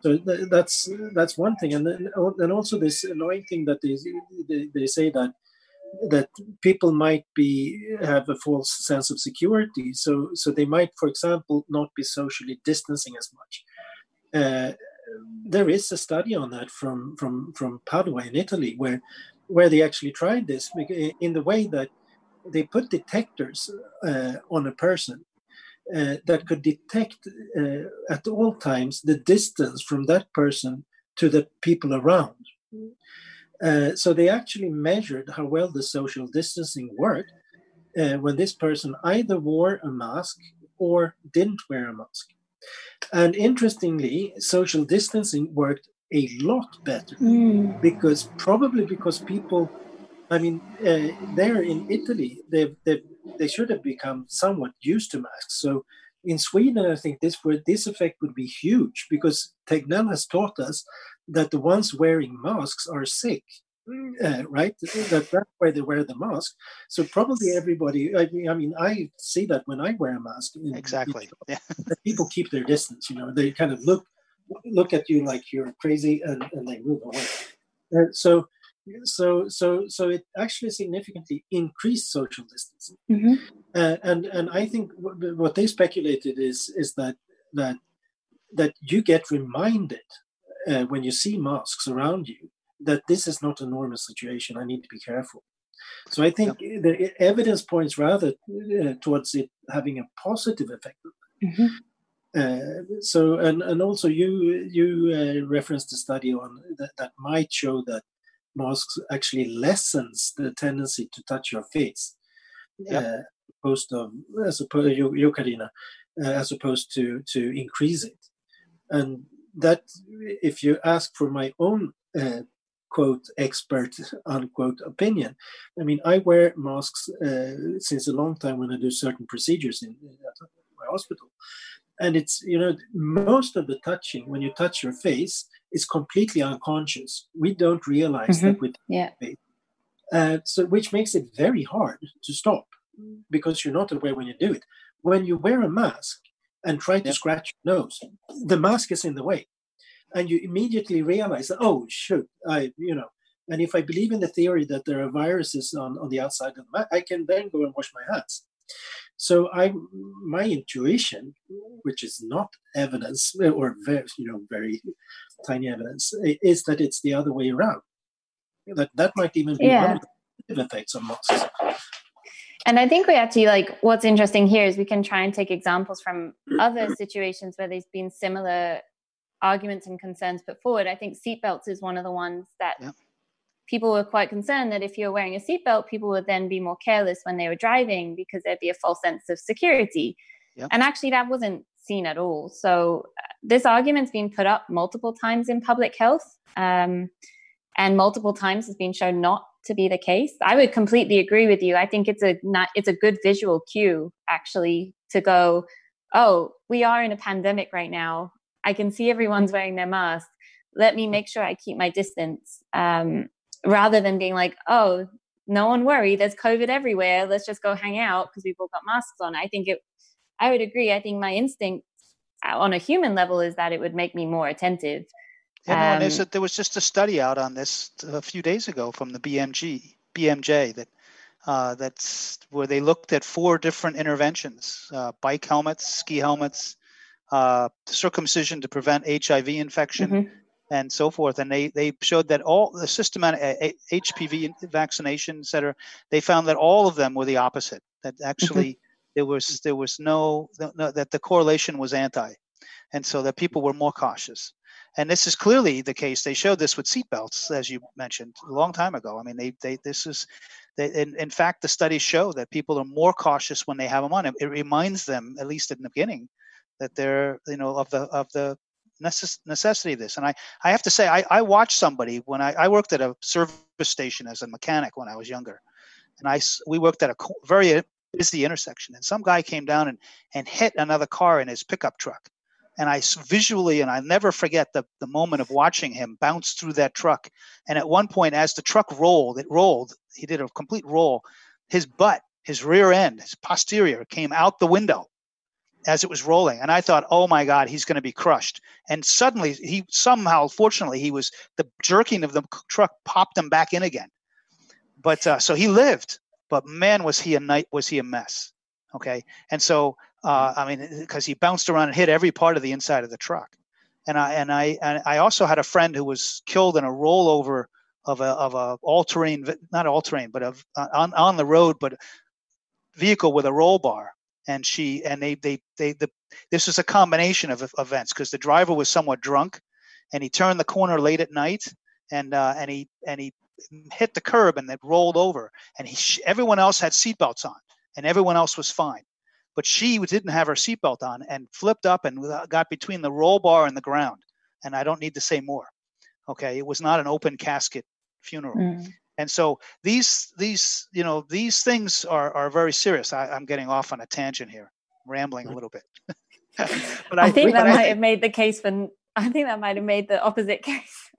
So th- that's that's one thing, and then and also this annoying thing that they they, they say that that people might be have a false sense of security so so they might for example not be socially distancing as much uh, there is a study on that from from from Padua in Italy, where where they actually tried this in the way that they put detectors uh, on a person uh, that could detect uh, at all times the distance from that person to the people around. Uh, so they actually measured how well the social distancing worked uh, when this person either wore a mask or didn't wear a mask. And interestingly, social distancing worked a lot better mm. because probably because people, I mean, uh, there in Italy, they they they should have become somewhat used to masks. So in Sweden, I think this this effect would be huge because Tegnell has taught us that the ones wearing masks are sick uh, right? That, that's why they wear the mask. So probably everybody. I mean, I mean, I see that when I wear a mask. Exactly. yeah. people keep their distance. You know, they kind of look look at you like you're crazy, and, and they move away. Uh, so. So, so, so it actually significantly increased social distancing, mm-hmm. uh, and and I think w- what they speculated is is that that that you get reminded uh, when you see masks around you that this is not a normal situation. I need to be careful. So I think yeah. the evidence points rather uh, towards it having a positive effect. Mm-hmm. Uh, so and and also you you uh, referenced a study on that, that might show that masks actually lessens the tendency to touch your face, yeah. uh, opposed of as opposed you, you Karina, uh, as opposed to to increase it, and that if you ask for my own uh, quote expert unquote opinion. I mean, I wear masks uh, since a long time when I do certain procedures in, in my hospital, and it's you know most of the touching when you touch your face is completely unconscious. We don't realize mm-hmm. that with yeah. Uh, so which makes it very hard to stop because you're not aware when you do it. When you wear a mask and try to yep. scratch your nose, the mask is in the way and you immediately realize that oh shoot i you know and if i believe in the theory that there are viruses on, on the outside of the i can then go and wash my hands. So i my intuition which is not evidence or very you know very tiny evidence is that it's the other way around. That that might even be yeah. one of the effects of masks and I think we actually like what's interesting here is we can try and take examples from other situations where there's been similar arguments and concerns put forward. I think seatbelts is one of the ones that yep. people were quite concerned that if you're wearing a seatbelt, people would then be more careless when they were driving because there'd be a false sense of security. Yep. And actually, that wasn't seen at all. So uh, this argument's been put up multiple times in public health, um, and multiple times has been shown not to be the case. I would completely agree with you. I think it's a not, it's a good visual cue actually to go, oh, we are in a pandemic right now. I can see everyone's wearing their mask. Let me make sure I keep my distance. Um, rather than being like, oh, no one worry, there's COVID everywhere. Let's just go hang out because we've all got masks on. I think it, I would agree. I think my instinct uh, on a human level is that it would make me more attentive. No, um, there was just a study out on this a few days ago from the BMG, BMJ that uh, that's where they looked at four different interventions: uh, bike helmets, ski helmets, uh, circumcision to prevent HIV infection, mm-hmm. and so forth. And they, they showed that all the systematic HPV vaccination, et cetera, they found that all of them were the opposite. That actually mm-hmm. there was there was no, no that the correlation was anti, and so that people were more cautious. And this is clearly the case. They showed this with seatbelts, as you mentioned, a long time ago. I mean, they, they this is, they, in, in fact, the studies show that people are more cautious when they have them on. It, it reminds them, at least in the beginning, that they're you know of the of the necess- necessity of this. And I I have to say I I watched somebody when I I worked at a service station as a mechanic when I was younger, and I we worked at a very busy intersection, and some guy came down and and hit another car in his pickup truck. and I visually, and I never forget the, the moment of watching him bounce through that truck. And at one point, as the truck rolled, it rolled, he did a complete roll. His butt, his rear end, his posterior came out the window as it was rolling. And I thought, oh my God, he's going to be crushed. And suddenly, he somehow, fortunately, he was the jerking of the truck popped him back in again. But uh, so he lived, but man, was he a night, was he a mess. Okay. And so uh, I mean, because he bounced around and hit every part of the inside of the truck. And I and I and I also had a friend who was killed in a rollover of a of a all terrain, not all terrain, but of uh, on on the road, but vehicle with a roll bar. And she and they they they the this was a combination of events because the driver was somewhat drunk, and he turned the corner late at night, and uh, and he and he hit the curb and it rolled over, and he everyone else had seatbelts on, and everyone else was fine but she didn't have her seatbelt on and flipped up and got between the roll bar and the ground. And I don't need to say more. Okay, it was not an open casket funeral. Mm. And so these these you know these things are are very serious. I, am getting off on a tangent here, rambling a little bit. but I, I think that might have made the case for. I think that might have made the opposite case.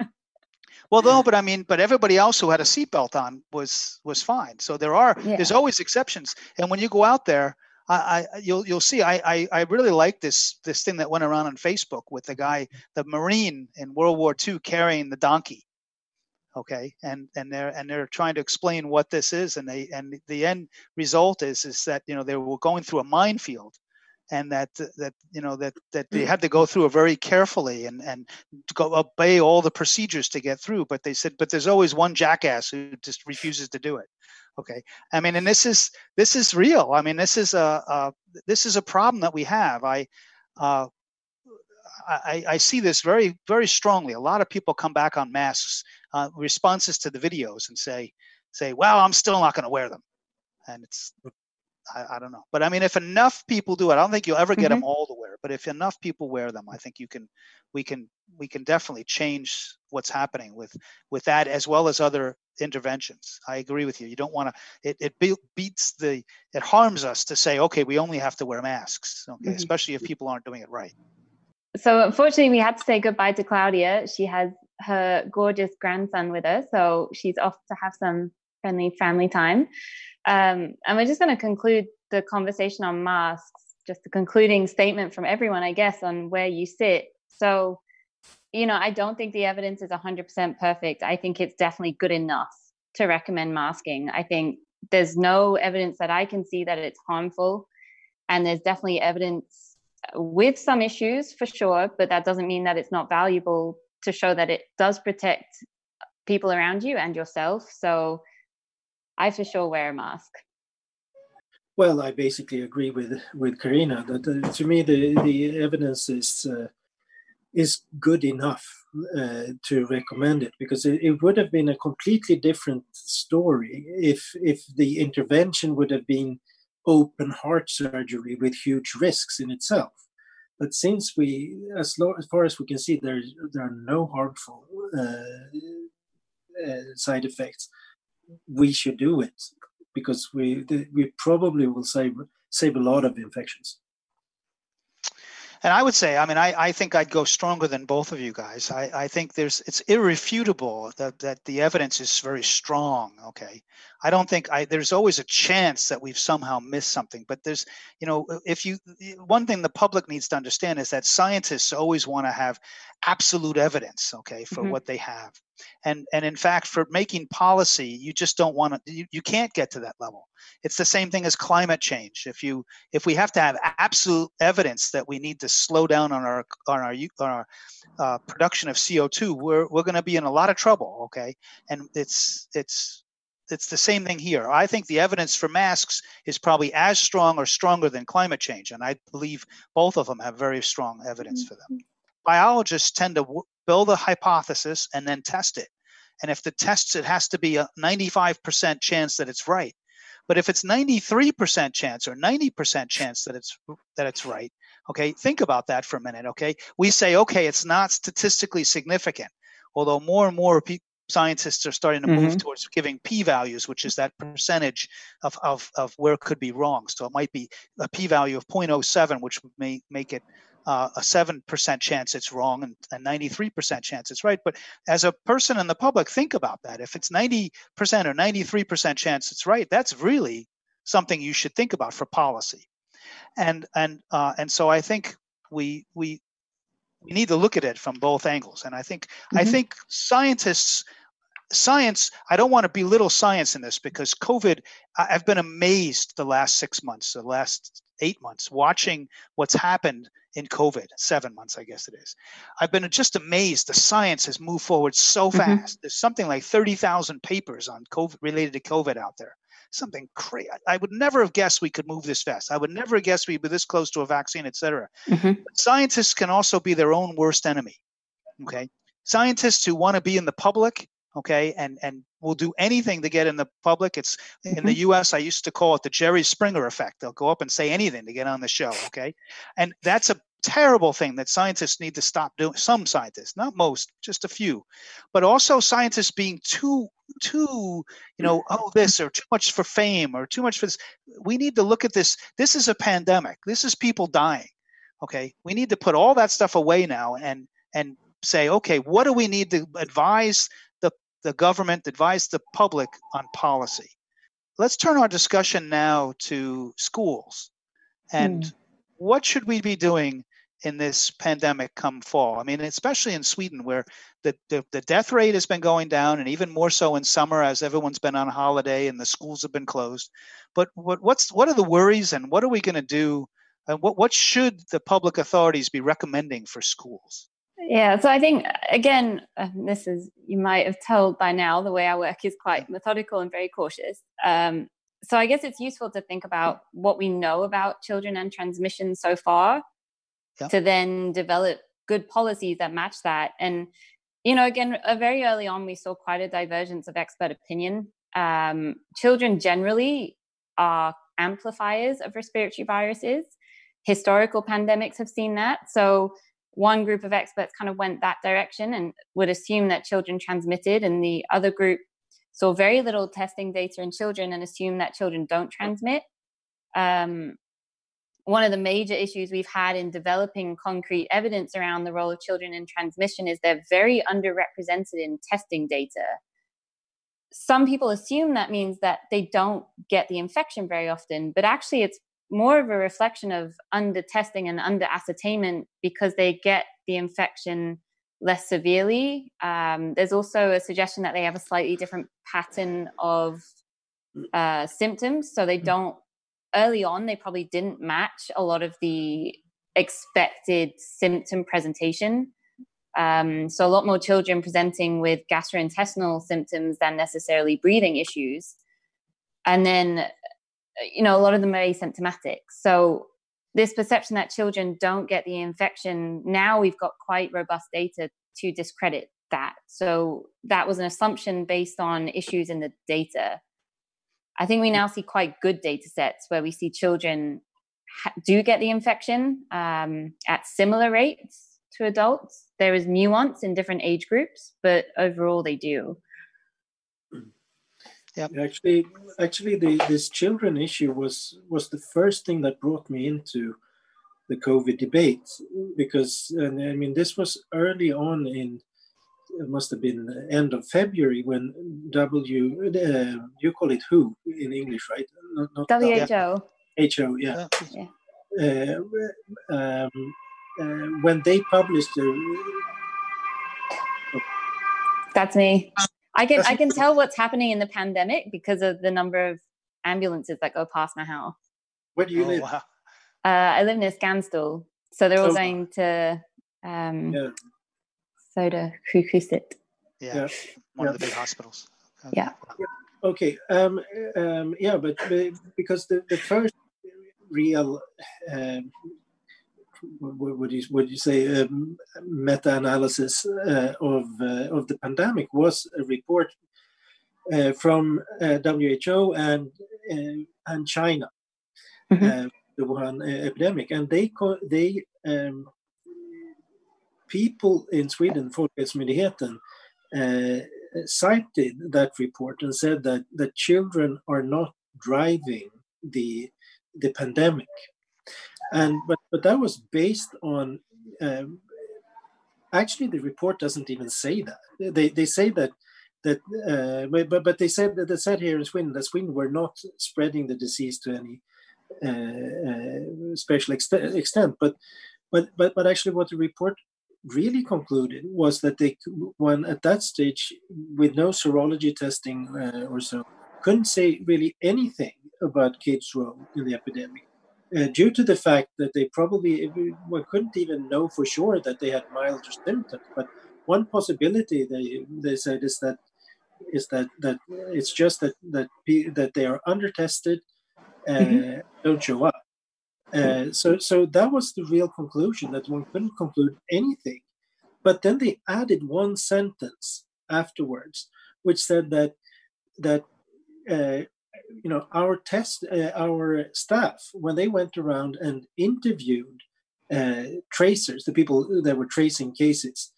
Well, no, but I mean, but everybody else who had a seatbelt on was was fine. So there are yeah. there's always exceptions. And when you go out there, I, I, you'll you'll see. I, I, I really like this this thing that went around on Facebook with the guy, the Marine in World War II carrying the donkey. Okay, and and they're and they're trying to explain what this is, and they and the end result is is that you know they were going through a minefield, and that that you know that that they had to go through it very carefully and and go obey all the procedures to get through. But they said, but there's always one jackass who just refuses to do it okay? I mean and this is this is real. I mean this is a, a this is a problem that we have. I uh, I, I, see this very very strongly. A lot of people come back on masks uh, responses to the videos and say say well i'm still not going to wear them and it's I, I, don't know but i mean if enough people do it i don't think you'll ever get mm-hmm. them all to wear but if enough people wear them i think you can we can we can definitely change what's happening with with that as well as other interventions. I agree with you. You don't want to. It it be, beats the. It harms us to say, okay, we only have to wear masks. Okay, mm-hmm. especially if people aren't doing it right. So unfortunately, we had to say goodbye to Claudia. She has her gorgeous grandson with her, so she's off to have some friendly family time. Um, and we're just going to conclude the conversation on masks. Just a concluding statement from everyone, I guess, on where you sit. So you know, I don't think the evidence is 100% perfect. I think it's definitely good enough to recommend masking. I think there's no evidence that I can see that it's harmful. And there's definitely evidence with some issues for sure, but that doesn't mean that it's not valuable to show that it does protect people around you and yourself. So I for sure wear a mask. Well, I basically agree with with Karina that uh, to me the the evidence is uh, is good enough uh, to recommend it because it, it, would have been a completely different story if if the intervention would have been open heart surgery with huge risks in itself but since we as, low, as far as we can see there there are no harmful uh, uh, side effects we should do it because we we probably will save save a lot of infections and I would say, I mean, I, I think I'd go stronger than both of you guys. I, I think there's it's irrefutable that, that the evidence is very strong. Okay. I don't think I there's always a chance that we've somehow missed something. But there's, you know, if you one thing the public needs to understand is that scientists always want to have absolute evidence, okay, for mm-hmm. what they have. And and in fact, for making policy, you just don't want to you, you can't get to that level it's the same thing as climate change. If you if we have to have absolute evidence that we need to slow down on our on our on our uh, production of CO2, we're we're going to be in a lot of trouble. Okay, and it's it's it's the same thing here. I think the evidence for masks is probably as strong or stronger than climate change, and I believe both of them have very strong evidence for them. Biologists tend to w- build a hypothesis and then test it. And if the tests, it has to be a 95% chance that it's right. But if it's 93% chance or 90% chance that it's that it's right, okay, think about that for a minute, okay? We say, okay, it's not statistically significant, although more and more pe- scientists are starting to move mm-hmm. towards giving p-values, which is that percentage of, of, of where it could be wrong. So it might be a p-value of 0.07, which may make it uh, a 7% chance it's wrong and a 93% chance it's right. But as a person in the public, think about that. If it's 90% or 93% chance it's right, that's really something you should think about for policy. And and uh, and so I think we we we need to look at it from both angles. And I think mm-hmm. I think scientists science i don't want to belittle science in this because covid i've been amazed the last six months the last eight months watching what's happened in covid seven months i guess it is i've been just amazed the science has moved forward so mm-hmm. fast mm-hmm. there's something like 30000 papers on covid related to covid out there something crazy i would never have guessed we could move this fast i would never have guessed we'd be this close to a vaccine etc mm-hmm. scientists can also be their own worst enemy okay scientists who want to be in the public okay and and will do anything to get in the public. It's mm-hmm. in the mm-hmm. us i used to call it the jerry springer effect. They'll go up and say anything to get on the show okay? And that's a terrible thing that scientists need to stop doing some scientists not most just a few. But also scientists being too too you know oh this or too much for fame or too much for this. We need to look at this. This is a pandemic. This is people dying okay? We need to put all that stuff away now and and say okay what do we need to advise the government advise the public on policy. Let's turn our discussion now to schools and mm. what should we be doing in this pandemic come fall? I mean, especially in Sweden, where the, the, the, death rate has been going down, and even more so in summer as everyone's been on holiday and the schools have been closed. But what, what's what are the worries, and what are we going to do? And what, what should the public authorities be recommending for schools? Yeah, so I think again, uh, this is you might have told by now the way I work is quite methodical and very cautious. Um, so I guess it's useful to think about what we know about children and transmission so far, yeah. to then develop good policies that match that. And you know, again, uh, very early on, we saw quite a divergence of expert opinion. Um, children generally are amplifiers of respiratory viruses. Historical pandemics have seen that. So one group of experts kind of went that direction and would assume that children transmitted, and the other group saw very little testing data in children and assumed that children don't transmit. Um, one of the major issues we've had in developing concrete evidence around the role of children in transmission is they're very underrepresented in testing data. Some people assume that means that they don't get the infection very often, but actually, it's more of a reflection of under testing and under ascertainment because they get the infection less severely. Um, there's also a suggestion that they have a slightly different pattern of uh, symptoms. So they mm. don't, early on, they probably didn't match a lot of the expected symptom presentation. Um, so a lot more children presenting with gastrointestinal symptoms than necessarily breathing issues. And then you know, a lot of them are asymptomatic. So this perception that children don't get the infection, now we've got quite robust data to discredit that. So that was an assumption based on issues in the data. I think we now see quite good data sets where we see children ha- do get the infection um, at similar rates to adults. There is nuance in different age groups, but overall they do. Yeah. Actually, actually, the, this children issue was was the first thing that brought me into the COVID debate because and I mean this was early on in it must have been the end of February when W uh, you call it WHO in English, right? Not, not WHO. WHO, yeah. yeah. Uh, um, uh, when they published the. That's me. I can I can tell what's happening in the pandemic because of the number of ambulances that go past my house. Where do you oh, live? Wow. Uh, I live near Skanstull, so they're all going to um, yeah. Soda Kukusit. Yeah, yeah, one yeah. of the big hospitals. Yeah. Okay. Um, um, yeah, but, but because the, the first real um, what would you would you say um, meta-analysis uh, of uh, of the pandemic was a report uh, from uh, WHO and uh, and China, mm-hmm. Uh, the Wuhan epidemic, and they they um, people in Sweden, Folkhälsomyndigheten, cited that report and said that that children are not driving the the pandemic and but but that was based on um, actually the report doesn't even say that. They they say that that uh, but but they said that they said here in Sweden that Sweden were not spreading the disease to any uh, uh, special extent, extent. But but but but actually what the report really concluded was that they when at that stage with no serology testing uh, or so couldn't say really anything about kids' role in the epidemic uh, due to the fact that they probably well, couldn't even know for sure that they had milder symptoms. But one possibility they they said is that is that that it's just that that that they are under tested, uh, mm-hmm. don't show up. Uh, so so that was the real conclusion that one couldn't conclude anything. But then they added one sentence afterwards, which said that that uh, you know our test uh, our staff when they went around and interviewed uh, tracers the people that were tracing cases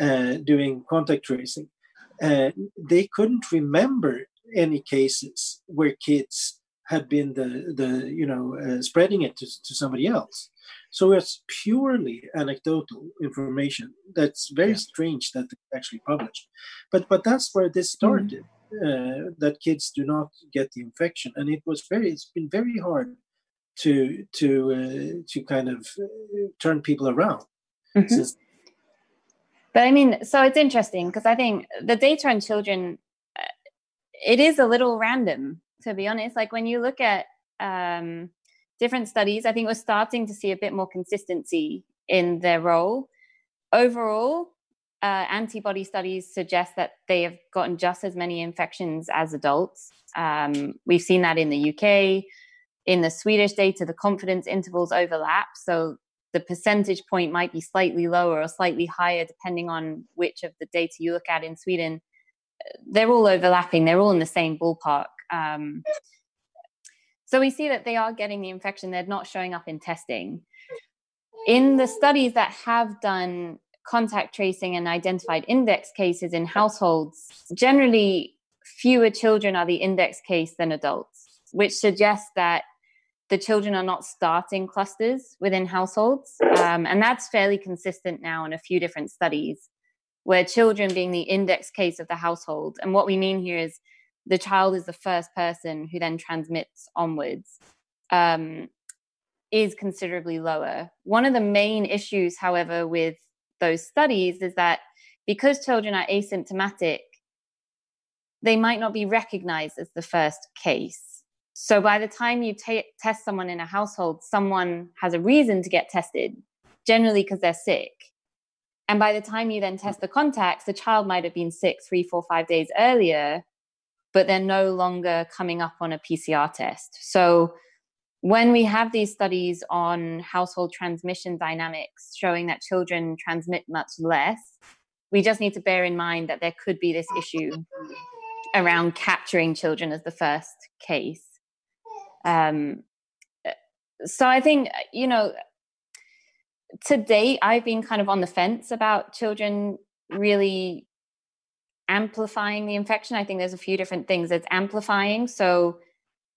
uh, doing contact tracing uh, they couldn't remember any cases where kids had been the the you know uh, spreading it to, to somebody else. So it's purely anecdotal information that's very yeah. strange that they actually published. But but that's where this started. Mm-hmm uh, that kids do not get the infection, and it was very. It's been very hard to to uh, to kind of uh, turn people around. Mm-hmm. Since- but I mean, so it's interesting because I think the data on children, uh, it is a little random to be honest. Like when you look at um, different studies, I think we're starting to see a bit more consistency in their role. Overall, uh, antibody studies suggest that they have gotten just as many infections as adults. Um, we've seen that in the UK. In the Swedish data, the confidence intervals overlap. So the percentage point might be slightly lower or slightly higher, depending on which of the data you look at in Sweden. They're all overlapping, they're all in the same ballpark. Um, so we see that they are getting the infection, they're not showing up in testing. In the studies that have done contact tracing and identified index cases in households, generally fewer children are the index case than adults, which suggests that the children are not starting clusters within households. Um, and that's fairly consistent now in a few different studies, where children being the index case of the household. And what we mean here is the child is the first person who then transmits onwards. Um, is considerably lower. One of the main issues, however, with those studies is that because children are asymptomatic, they might not be recognized as the first case. So by the time you t- test someone in a household, someone has a reason to get tested, generally because they're sick. And by the time you then test the contacts, the child might have been sick three, four, five days earlier, but they're no longer coming up on a PCR test. So when we have these studies on household transmission dynamics showing that children transmit much less, we just need to bear in mind that there could be this issue around capturing children as the first case. Um, so I think, you know, to date, I've been kind of on the fence about children really amplifying the infection. I think there's a few different things. It's amplifying. So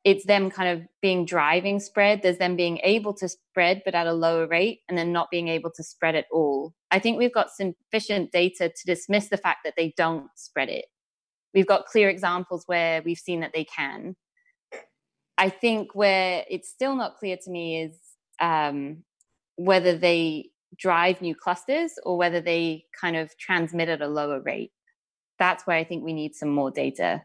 it's them kind of being driving spread. There's them being able to spread, but at a lower rate, and then not being able to spread at all. I think we've got sufficient data to dismiss the fact that they don't spread it. We've got clear examples where we've seen that they can. I think where it's still not clear to me is um, whether they drive new clusters or whether they kind of transmit at a lower rate. That's where I think we need some more data.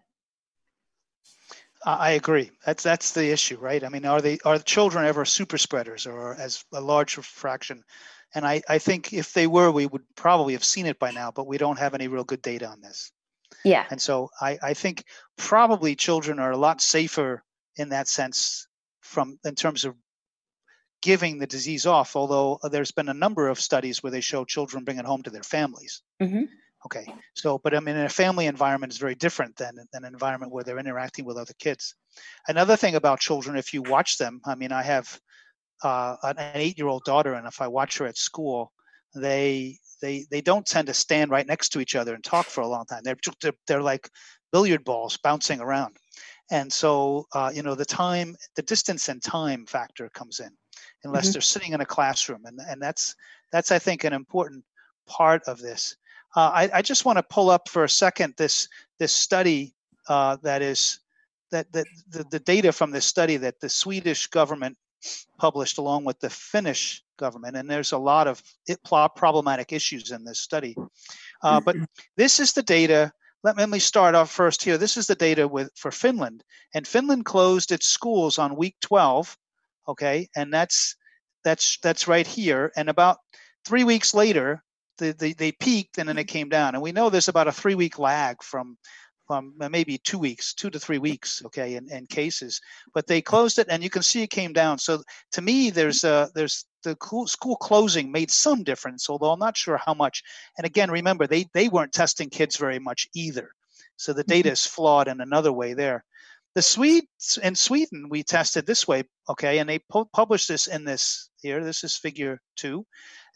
I agree. That's that's the issue, right? I mean, are they are the children ever super spreaders or as a large fraction? And I, I think if they were, we would probably have seen it by now, but we don't have any real good data on this. Yeah. And so I, I think probably children are a lot safer in that sense from in terms of giving the disease off, although there's been a number of studies where they show children bring it home to their families. Mm-hmm. Okay, so but I mean, in a family environment is very different than, than an environment where they're interacting with other kids. Another thing about children, if you watch them, I mean, I have uh, an eight-year-old daughter, and if I watch her at school, they they they don't tend to stand right next to each other and talk for a long time. They're they're, they're like billiard balls bouncing around, and so uh, you know the time, the distance and time factor comes in, unless mm-hmm. they're sitting in a classroom, and and that's that's I think an important part of this. Uh, I, I, just want to pull up for a second this this study uh, that is that, that the, the data from this study that the Swedish government published along with the Finnish government, and there's a lot of it, problematic issues in this study. Uh, but this is the data. Let, let me start off first here. This is the data with for Finland, and Finland closed its schools on week 12. Okay, and that's that's that's right here. And about three weeks later, the, the, they peaked and then it came down. And we know there's about a three week lag from um, maybe two weeks, two to three weeks, okay, in, in cases. But they closed it, and you can see it came down. So to me, there's uh, there's the school closing made some difference, although I'm not sure how much. And again, remember they they weren't testing kids very much either, so the data mm-hmm. is flawed in another way there. The Swedes in Sweden we tested this way, okay, and they published this in this here. This is figure two,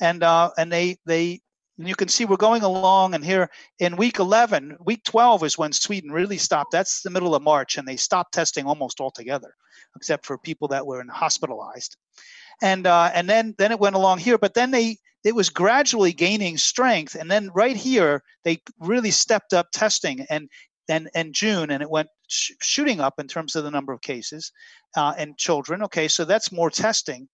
and uh, and they they and you can see we're going along, and here in week 11, week 12 is when Sweden really stopped. That's the middle of March, and they stopped testing almost altogether, except for people that were hospitalized. And uh, and then then it went along here, but then they it was gradually gaining strength, and then right here they really stepped up testing, and then in June, and it went sh- shooting up in terms of the number of cases uh, in children. Okay, so that's more testing.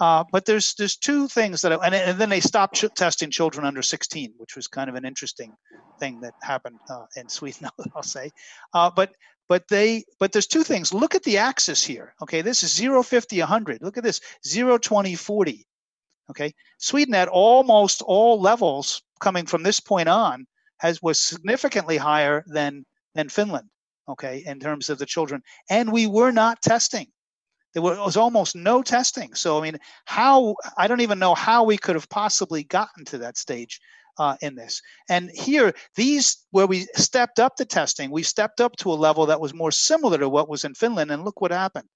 Uh, but there's there's two things that, and, and then they stopped ch- testing children under 16, which was kind of an interesting thing that happened uh, in Sweden, I'll say. Uh, but but they but there's two things. Look at the axis here. Okay, this is 0, 50, 100. Look at this 0, 20, 40. Okay, Sweden at almost all levels coming from this point on has was significantly higher than than Finland. Okay, in terms of the children, and we were not testing there was almost no testing. So, I mean, how, I don't even know how we could have possibly gotten to that stage uh, in this. And here, these, where we stepped up the testing, we stepped up to a level that was more similar to what was in Finland. And look what happened.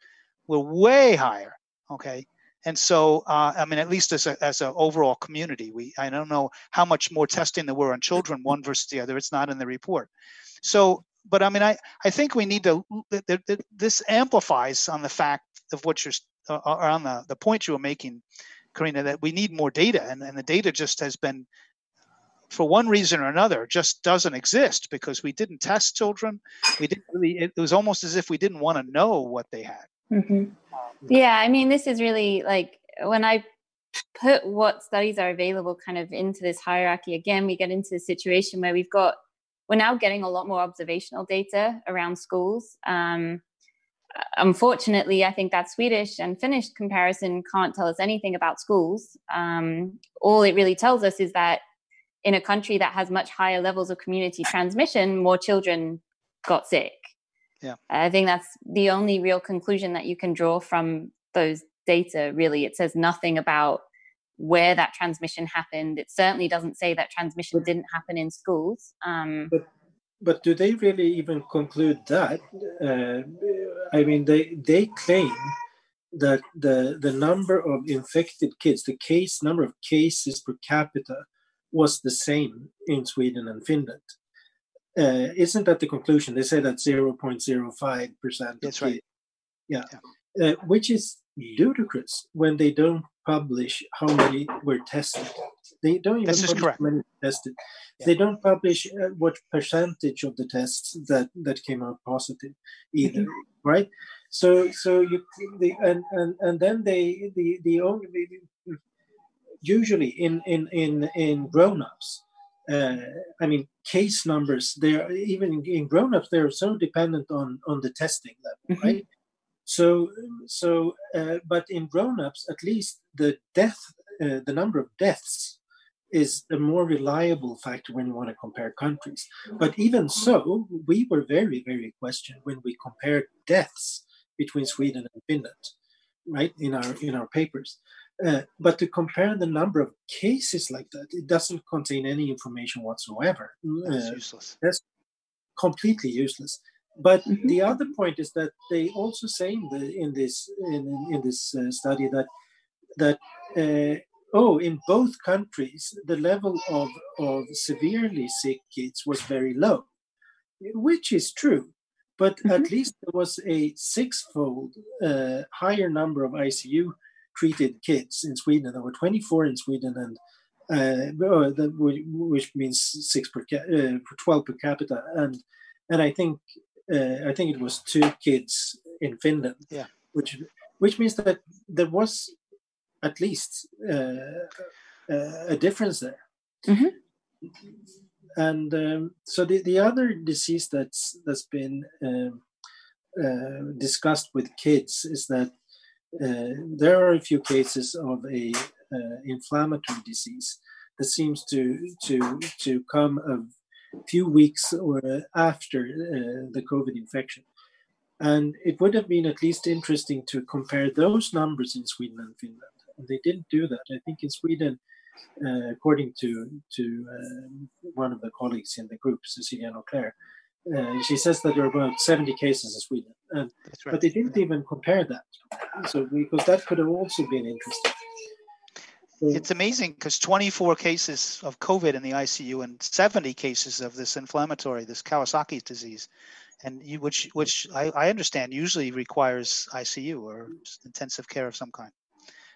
We're way higher. Okay. And so, uh, I mean, at least as a as an overall community, we I don't know how much more testing there were on children, one versus the other. It's not in the report. So, but I mean, I I think we need to. This amplifies on the fact of what you're uh, on the, the point you were making, Karina, that we need more data, and, and the data just has been, for one reason or another, just doesn't exist because we didn't test children. We didn't really. It was almost as if we didn't want to know what they had. Mm-hmm. Um, yeah, I mean, this is really like when I put what studies are available kind of into this hierarchy. Again, we get into a situation where we've got we're now getting a lot more observational data around schools. Um, unfortunately, I think that Swedish and Finnish comparison can't tell us anything about schools. Um, all it really tells us is that in a country that has much higher levels of community transmission, more children got sick. Yeah. I think that's the only real conclusion that you can draw from those data, really. It says nothing about where that transmission happened. It certainly doesn't say that transmission didn't happen in schools. Um, but but do they really even conclude that? Uh, I mean, they they claim that the the number of infected kids, the case number of cases per capita, was the same in Sweden and Finland. Uh, isn't that the conclusion? They say that zero point zero five percent. That's right. Yeah, yeah. Uh, which is ludicrous when they don't publish how many were tested. They don't even this is publish correct. how many tested. Yeah. They don't publish uh, what percentage of the tests that that came out positive either, mm-hmm. right? So so you the and and and then they the the only usually in in in in grown-ups uh, I mean, case numbers. They're even in grown-ups. They're so dependent on on the testing level, mm-hmm. right? So, so, uh, but in grown-ups, at least the death, uh, the number of deaths, is a more reliable factor when you want to compare countries. But even so, we were very, very questioned when we compared deaths between Sweden and Finland, right? In our in our papers. Uh, but to compare the number of cases like that, it doesn't contain any information whatsoever. That's uh, useless. That's completely useless. But mm-hmm. the other point is that they also say in, the, in this in, in this uh, study that that uh, oh in both countries the level of of severely sick kids was very low, which is true. but mm-hmm. at least there was a six-fold uh, higher number of ICU treated kids in Sweden. There were 24 in Sweden, and uh, which means six per uh, 12 per capita, and and I think uh, I think it was two kids in Finland. Yeah, which which means that there was at least uh, uh, a difference there. Mm-hmm. And um, so the, the other disease that's that's been um, uh, discussed with kids is that uh, there are a few cases of a uh, inflammatory disease that seems to to to come a few weeks or after uh, the COVID infection. And it would have been at least interesting to compare those numbers in Sweden and Finland. And they didn't do that. I think in Sweden, uh, according to to uh, one of the colleagues in the group, Cecilia Nauclér, uh, she says that there are about 70 cases in Sweden, and, right. but they didn't even compare that. So because that could have also been interesting. It's amazing because 24 cases of COVID in the ICU and 70 cases of this inflammatory, this Kawasaki disease, and you, which which I, I understand usually requires ICU or intensive care of some kind.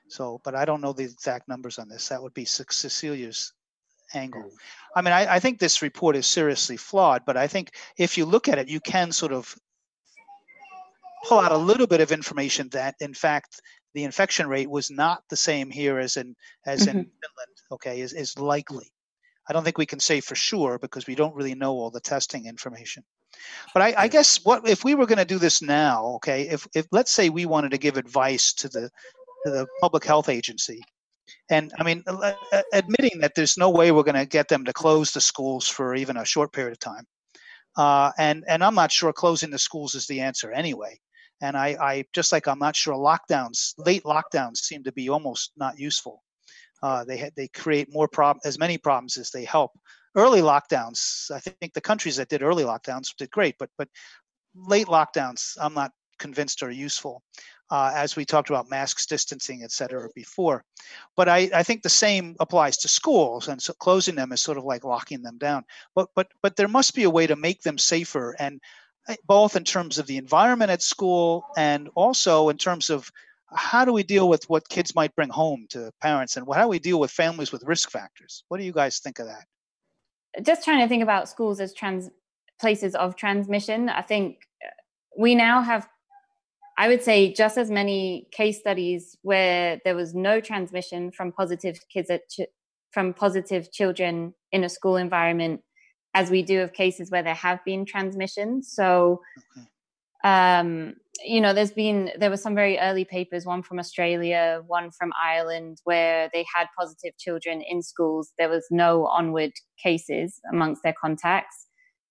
So, but I don't know the exact numbers on this. That would be Cecilia's angle. I mean, I, I, think this report is seriously flawed, but I think if you look at it, you can sort of pull out a little bit of information that, in fact, the infection rate was not the same here as in as mm-hmm. in Finland. Okay, is is likely. I don't think we can say for sure because we don't really know all the testing information. But I, I guess what if we were going to do this now? Okay, if if let's say we wanted to give advice to the to the public health agency and I mean, admitting that there's no way we're going to get them to close the schools for even a short period of time, uh, and and I'm not sure closing the schools is the answer anyway. And I, I just like I'm not sure lockdowns, late lockdowns, seem to be almost not useful. Uh, they they create more problem, as many problems as they help. Early lockdowns, I think the countries that did early lockdowns did great, but but late lockdowns, I'm not convinced are useful uh, as we talked about masks, distancing, et cetera, before. But I, I think the same applies to schools, and so closing them is sort of like locking them down. But but but there must be a way to make them safer, and both in terms of the environment at school and also in terms of how do we deal with what kids might bring home to parents, and how do we deal with families with risk factors? What do you guys think of that? Just trying to think about schools as trans places of transmission. I think eh, we now have I would say just as many case studies where there was no transmission from positive kids at ch- from positive children in a school environment as we do of cases where there have been transmissions. So, okay. um, you know, there's been there were some very early papers, one from Australia, one from Ireland, where they had positive children in schools. There was no onward cases amongst their contacts,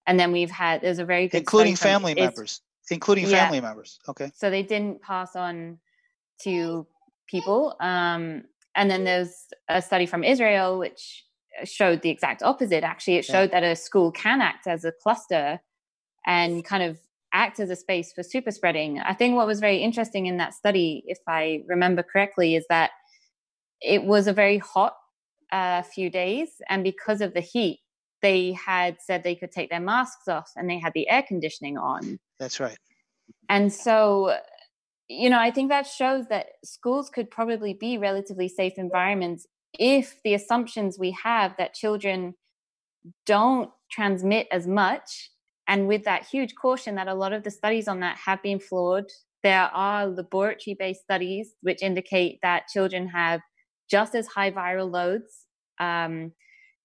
and then we've had there's a very good including family members including yeah. family members. Okay. So they didn't pass on to people. Um, and then there's a study from Israel which showed the exact opposite. Actually, it showed yeah. that a school can act as a cluster and kind of act as a space for super spreading. I think what was very interesting in that study, if I remember correctly, is that it was a very hot uh, few days, and because of the heat, they had said they could take their masks off and they had the air conditioning on. That's right. And so, you know, I think that shows that schools could probably be relatively safe environments if the assumptions we have that children don't transmit as much and with that huge caution that a lot of the studies on that have been flawed there are laboratory based studies which indicate that children have just as high viral loads um,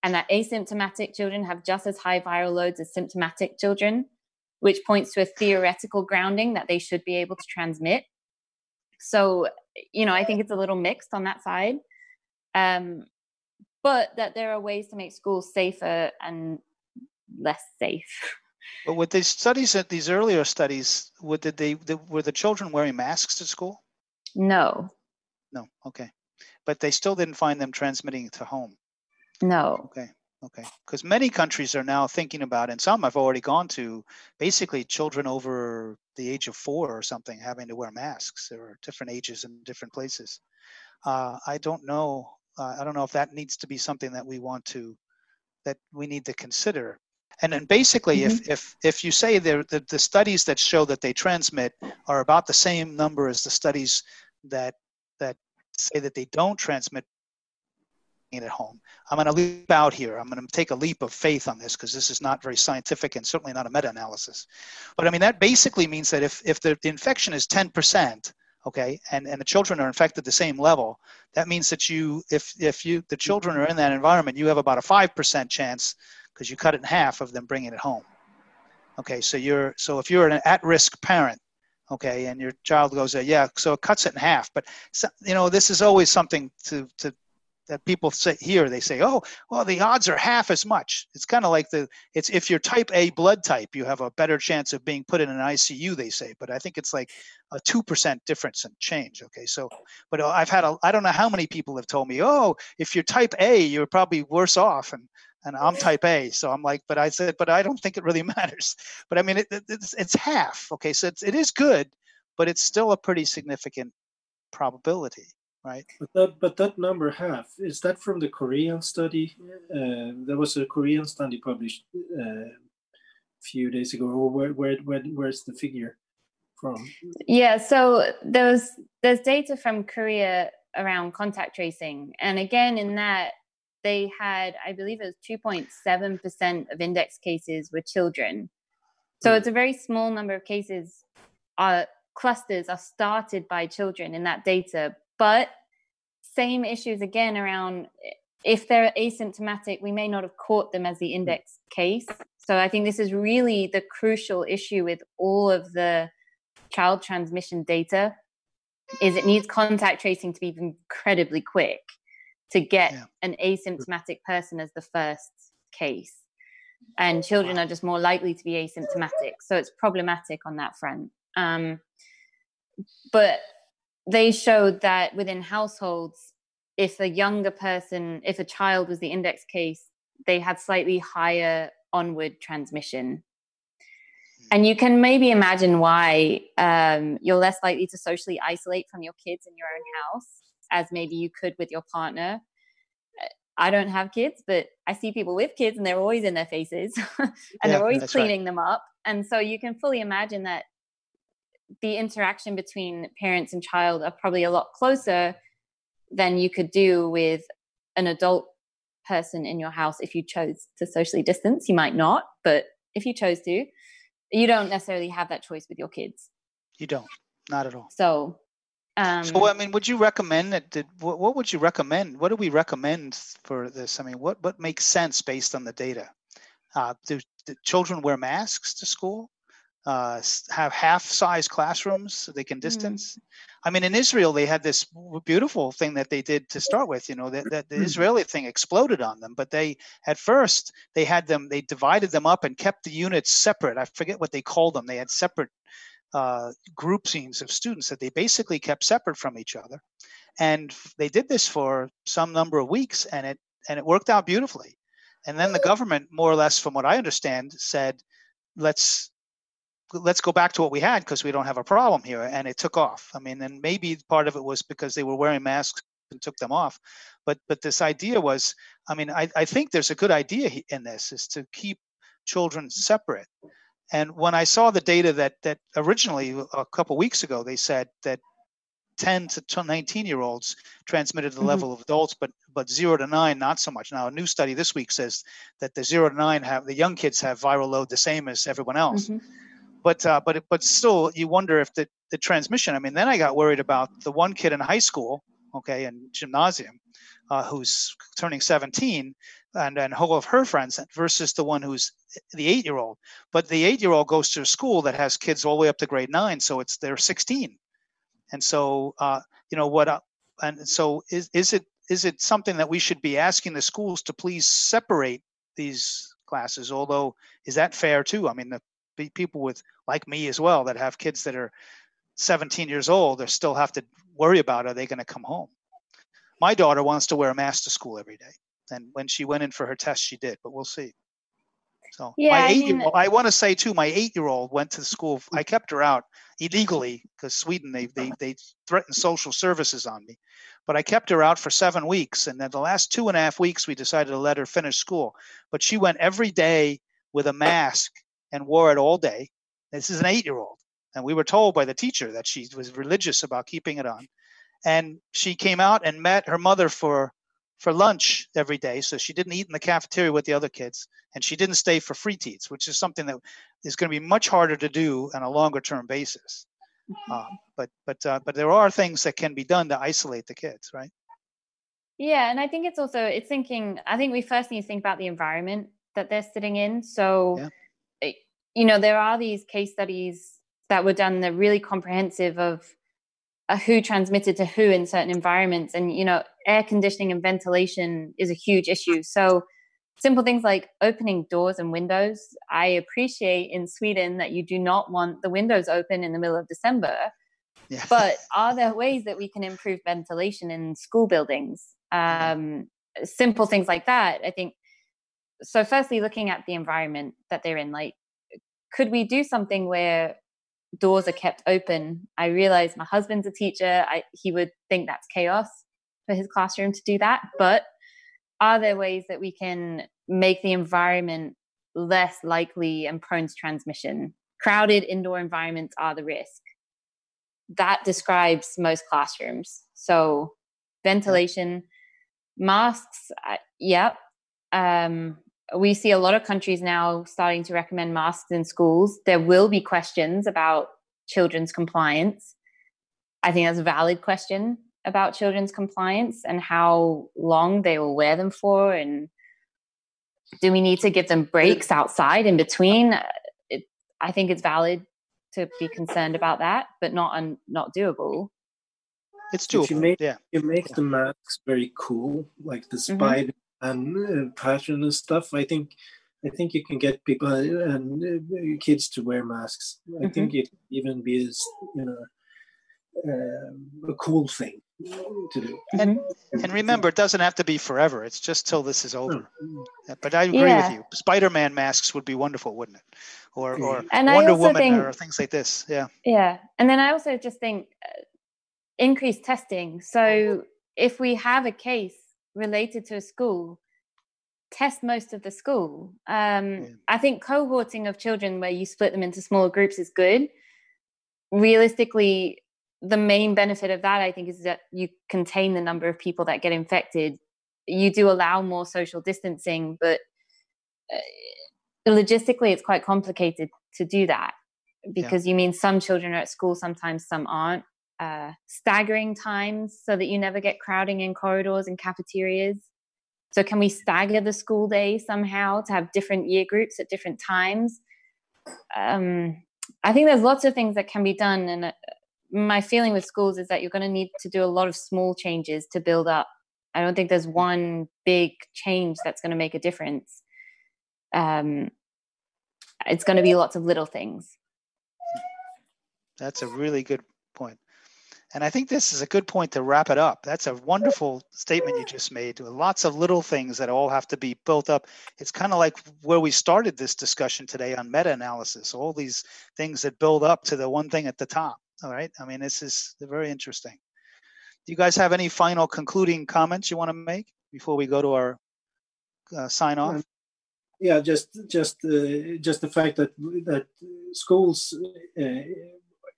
and that asymptomatic children have just as high viral loads as symptomatic children, which points to a theoretical grounding that they should be able to transmit. So, you know, I think it's a little mixed on that side. Um, but that there are ways to make schools safer and less safe. But with these studies, at these earlier studies, what did they, were the children wearing masks at school? No. No. Okay, but they still didn't find them transmitting to home. No. Okay. Okay. Because many countries are now thinking about, and some I've already gone to, basically children over the age of four or something having to wear masks. There are different ages in different places. Uh, I don't know. Uh, I don't know if that needs to be something that we want to, that we need to consider. And then basically, mm-hmm. if, if, if you say the, the studies that show that they transmit are about the same number as the studies that, that say that they don't transmit at home. I'm going to leap out here. I'm going to take a leap of faith on this because this is not very scientific and certainly not a meta-analysis. But I mean, that basically means that if, if the, the infection is 10%, okay, and, and the children are infected the same level, that means that you, if, if you, the children are in that environment, you have about a 5% chance because you cut it in half of them bringing it home. Okay, so you're, so if you're an at-risk parent, okay, and your child goes, uh, yeah, so it cuts it in half. But, you know, this is always something to, to that people say here they say oh well the odds are half as much. It's kind of like the it's if you're type a blood type you have a better chance of being put in an icu they say but i think it's like a 2% difference in change okay? So but uh, i've had a i don't know how many people have told me oh if you're type a you're probably worse off and and i'm type a so i'm like but i said but i don't think it really matters. But i mean it, it's, it's half okay? So it's, it is good but it's still a pretty significant probability right? But that, but that number half is that from the Korean study? Uh, there was a Korean study published uh, a few days ago. Where, where, where, where's the figure from? Yeah, so there's there's data from Korea around contact tracing, and again in that they had, I believe it was 2.7 percent of index cases were children. So mm. it's a very small number of cases. Are clusters are started by children in that data, but same issues again around if they're asymptomatic, we may not have caught them as the index case. So I think this is really the crucial issue with all of the child transmission data is it needs contact tracing to be incredibly quick to get yeah. an asymptomatic person as the first case. And children are just more likely to be asymptomatic. So it's problematic on that front. Um, but they showed that within households, if a younger person, if a child was the index case, they had slightly higher onward transmission. And you can maybe imagine why um, you're less likely to socially isolate from your kids in your own house, as maybe you could with your partner. I don't have kids, but I see people with kids and they're always in their faces and yeah, they're always cleaning right. them up. And so you can fully imagine that the interaction between parents and child are probably a lot closer than you could do with an adult person in your house if you chose to socially distance. You might not, but if you chose to, you don't necessarily have that choice with your kids. You don't, not at all. So, um, so I mean, would you recommend that? Did, what, what would you recommend? What do we recommend for this? I mean, what what makes sense based on the data? Uh, do, do children wear masks to school? Uh, have half size classrooms so they can mm. distance. Mm. I mean, in Israel, they had this beautiful thing that they did to start with, you know, that, that the mm. Israeli thing exploded on them. But they, at first, they had them, they divided them up and kept the units separate. I forget what they called them. They had separate uh, group scenes of students that they basically kept separate from each other. And they did this for some number of weeks and it, and it worked out beautifully. And then the government, more or less, from what I understand, said, let's let's go back to what we had because we don't have a problem here and it took off. I mean and maybe part of it was because they were wearing masks and took them off. But but this idea was i mean i, I think there's a good idea in this is to keep children separate. And when i saw the data that that originally a couple weeks ago they said that 10 to 19 year olds transmitted the mm-hmm. level of adults but but 0 to 9 not so much. Now a new study this week says that the 0 to 9 have the young kids have viral load the same as everyone else. Mm-hmm but uh, but but still, you wonder if the the transmission. I mean, then I got worried about the one kid in high school, okay, in gymnasium, uh, who's turning 17, and and whole of her friends versus the one who's the eight year old. But the eight year old goes to a school that has kids all the way up to grade nine, so it's they're 16, and so uh, you know what. Uh, and so is is it is it something that we should be asking the schools to please separate these classes? Although is that fair too? I mean, the people with like me as well that have kids that are 17 years old they still have to worry about are they going to come home my daughter wants to wear a mask to school every day and when she went in for her test she did but we'll see so yeah, my eight I, mean, I want to say too, my eight year old went to school. I kept her out illegally because Sweden they, they they threatened social services on me. But I kept her out for seven weeks, and then the last two and a half weeks we decided to let her finish school. But she went every day with a mask and wore it all day. This is an eight year old. And we were told by the teacher that she was religious about keeping it on. And she came out and met her mother for for lunch every day. So she didn't eat in the cafeteria with the other kids, and she didn't stay for fritids, which is something that is going to be much harder to do on a longer term basis. Uh, but but uh, but there are things that can be done to isolate the kids, right? Yeah, and I think it's also it's thinking. I think we first need to think about the environment that they're sitting in. So, yeah. You know, there are these case studies that were done that really comprehensive of uh, who transmitted to who in certain environments, and you know, air conditioning and ventilation is a huge issue. So, simple things like opening doors and windows. I appreciate in Sweden that you do not want the windows open in the middle of December. Yeah. But are there ways that we can improve ventilation in school buildings? Um, simple things like that. I think so firstly looking at the environment that they're in like could we do something where doors are kept open? I realize my husband's a teacher I, he would think that's chaos for his classroom to do that but are there ways that we can make the environment less likely and prone to transmission? Crowded indoor environments are the risk. That describes most classrooms. So ventilation masks uh, yep um, we see a lot of countries now starting to recommend masks in schools. There will be questions about children's compliance. I think that's a valid question about children's compliance and how long they will wear them for and do we need to give them breaks outside in between it, i think it's valid to be concerned about that but not un, not doable it's doable you make, yeah you make the masks very cool like the mm-hmm. spider mm-hmm and passion and stuff, I think I think you can get people uh, and uh, kids to wear masks. I mm-hmm. think it even be as you know uh, a cool thing to do. And and remember, it doesn't have to be forever. It's just till this is over. Oh. But I agree yeah. with you. Spider-Man masks would be wonderful, wouldn't it? Or or and Wonder Woman think, or things like this. Yeah. Yeah, and then I also just think uh, increased testing. So if we have a case related to a school test most of the school um, yeah. i think cohorting of children where you split them into smaller groups is good realistically the main benefit of that i think is that you contain the number of people that get infected you do allow more social distancing but uh, logistically it's quite complicated to do that because yeah. you mean some children are at school sometimes some aren't uh, staggering times so that you never get crowding in corridors and cafeterias. So, can we stagger the school day somehow to have different year groups at different times? Um, I think there's lots of things that can be done. And uh, my feeling with schools is that you're going to need to do a lot of small changes to build up. I don't think there's one big change that's going to make a difference. Um, it's going to be lots of little things. That's a really good. And I think this is a good point to wrap it up. That's a wonderful statement you just made. Lots of little things that all have to be built up. It's kind of like where we started this discussion today on meta analysis, all these things that build up to the one thing at the top. All right. I mean, this is very interesting. Do you guys have any final concluding comments you want to make before we go to our uh, sign off? Yeah, just just uh, just the fact that that schools uh,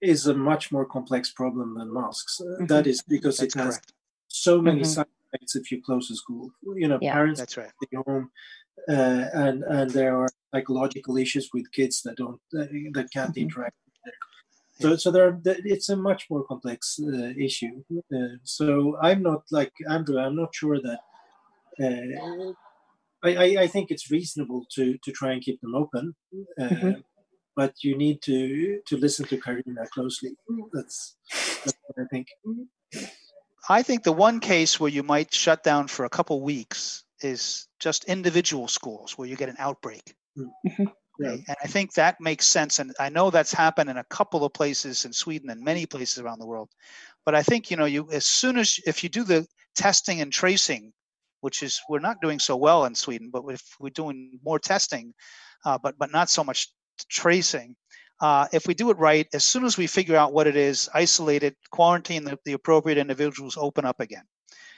is a much more complex problem than masks. Mm-hmm. That is because that's it has correct. so many mm-hmm. side effects if you close a school. You know, yeah, parents that's right. stay home, uh, and and there are psychological issues with kids that don't uh, that can't mm-hmm. interact. So, yeah. so there, it's a much more complex uh, issue. Uh, so I'm not like Andrew. I'm not sure that. Uh, I, I, think it's reasonable to to try and keep them open. Uh, mm-hmm but you need to to listen to Karina closely. That's, that's what I think. I think the one case where you might shut down for a couple weeks is just individual schools where you get an outbreak. Mm-hmm. Yeah. And I think that makes sense. And I know that's happened in a couple of places in Sweden and many places around the world. But I think, you know, you as soon as if you do the testing and tracing, which is we're not doing so well in Sweden, but if we're doing more testing, uh, but but not so much tracing. Uh, if we do it right, as soon as we figure out what it is, isolate it, quarantine the, the appropriate individuals, open up again.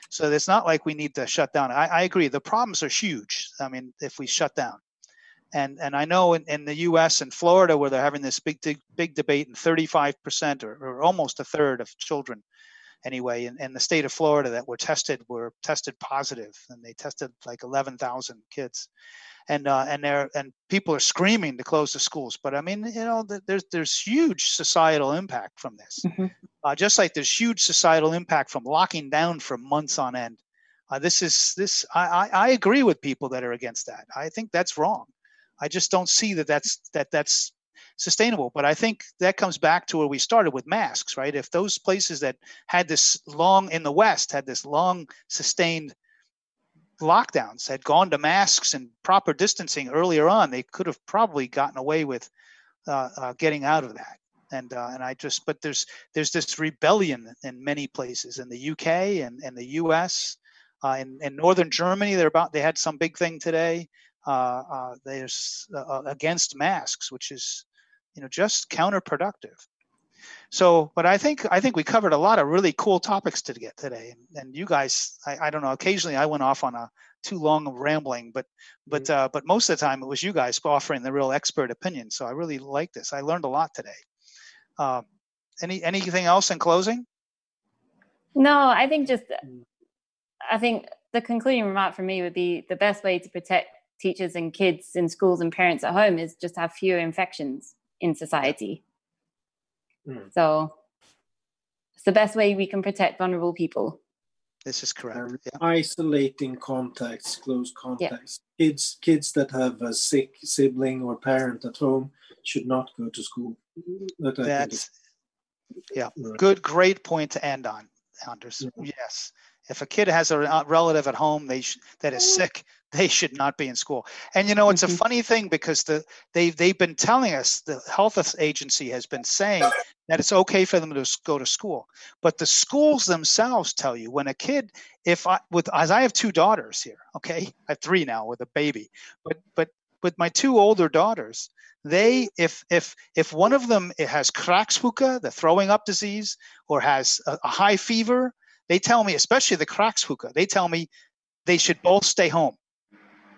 So it's not like we need to shut down. I, I, agree. The problems are huge. I mean, if we shut down, And and I know in, in the U.S. and Florida where they're having this big big, big debate, and 35% or, or almost a third of children anyway in, in the state of Florida that were tested were tested positive, and they tested like 11,000 kids, and uh, and there and people are screaming to close the schools. But I mean, you know, there's there's huge societal impact from this, mm-hmm. uh, just like there's huge societal impact from locking down for months on end. Uh, this is this I, I, I agree with people that are against that. I think that's wrong. I just don't see that that's that that's sustainable. But I think that comes back to where we started with masks, right? If those places that had this long in the West had this long sustained lockdowns had gone to masks and proper distancing earlier on, they could have probably gotten away with uh, uh, getting out of that. And uh, and I just but there's there's this rebellion in many places in the UK and, and the US. Uh, in, in northern Germany, they're about they had some big thing today. Uh, uh, there's against masks, which is you know just counterproductive. So but i think i think we covered a lot of really cool topics to get today. And, and you guys I, I, don't know occasionally i went off on a too long of rambling but but mm-hmm. uh, but most of the time it was you guys offering the real expert opinion. So i really like this. I learned a lot today. Uh, any anything else in closing? No i think just mm. i think the concluding remark for me would be the best way to protect teachers and kids in schools and parents at home is just have fewer infections in society. Mm. So it's the best way we can protect vulnerable people. This is correct. Yeah. Isolating contacts, close contacts. Yeah. Kids, kids that have a sick sibling or parent at home should not go to school. That That's yeah, right. good, great point to end on, Anders. Yeah. Yes, if a kid has a relative at home they sh- that is sick, they should not be in school. And you know, it's mm-hmm. a funny thing because the they they've been telling us the health agency has been saying that it's okay for them to go to school, but the schools themselves tell you when a kid, if I with as I have two daughters here, okay, I have three now with a baby, but but with my two older daughters, they if if if one of them has kräksjuka, the throwing up disease, or has a, a high fever they tell me, especially the kräksjuka, they tell me they should both stay home.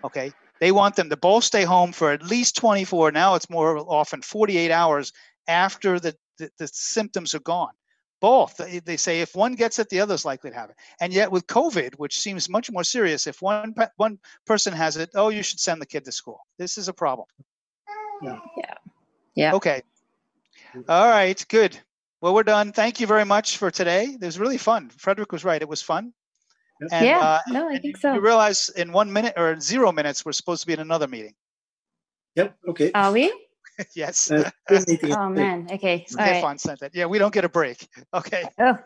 Okay. They want them to both stay home for at least 24. Now it's more often 48 hours after the, the, the symptoms are gone. Both. They, they say if one gets it, the other's likely to have it. And yet with COVID, which seems much more serious, if one one person has it, oh, you should send the kid to school. This is a problem. Yeah. Yeah. Yeah. Okay. All right. Good. Well, we're done. Thank you very much for today. It was really fun. Frederick was right. It was fun. And, yeah, uh, no, I think so. You realize in one minute or zero minutes, we're supposed to be in another meeting. Yep. Okay. Are we? yes. Uh, oh man. Okay. Stefan right. sent. Yeah, we don't get a break. Okay. Oh.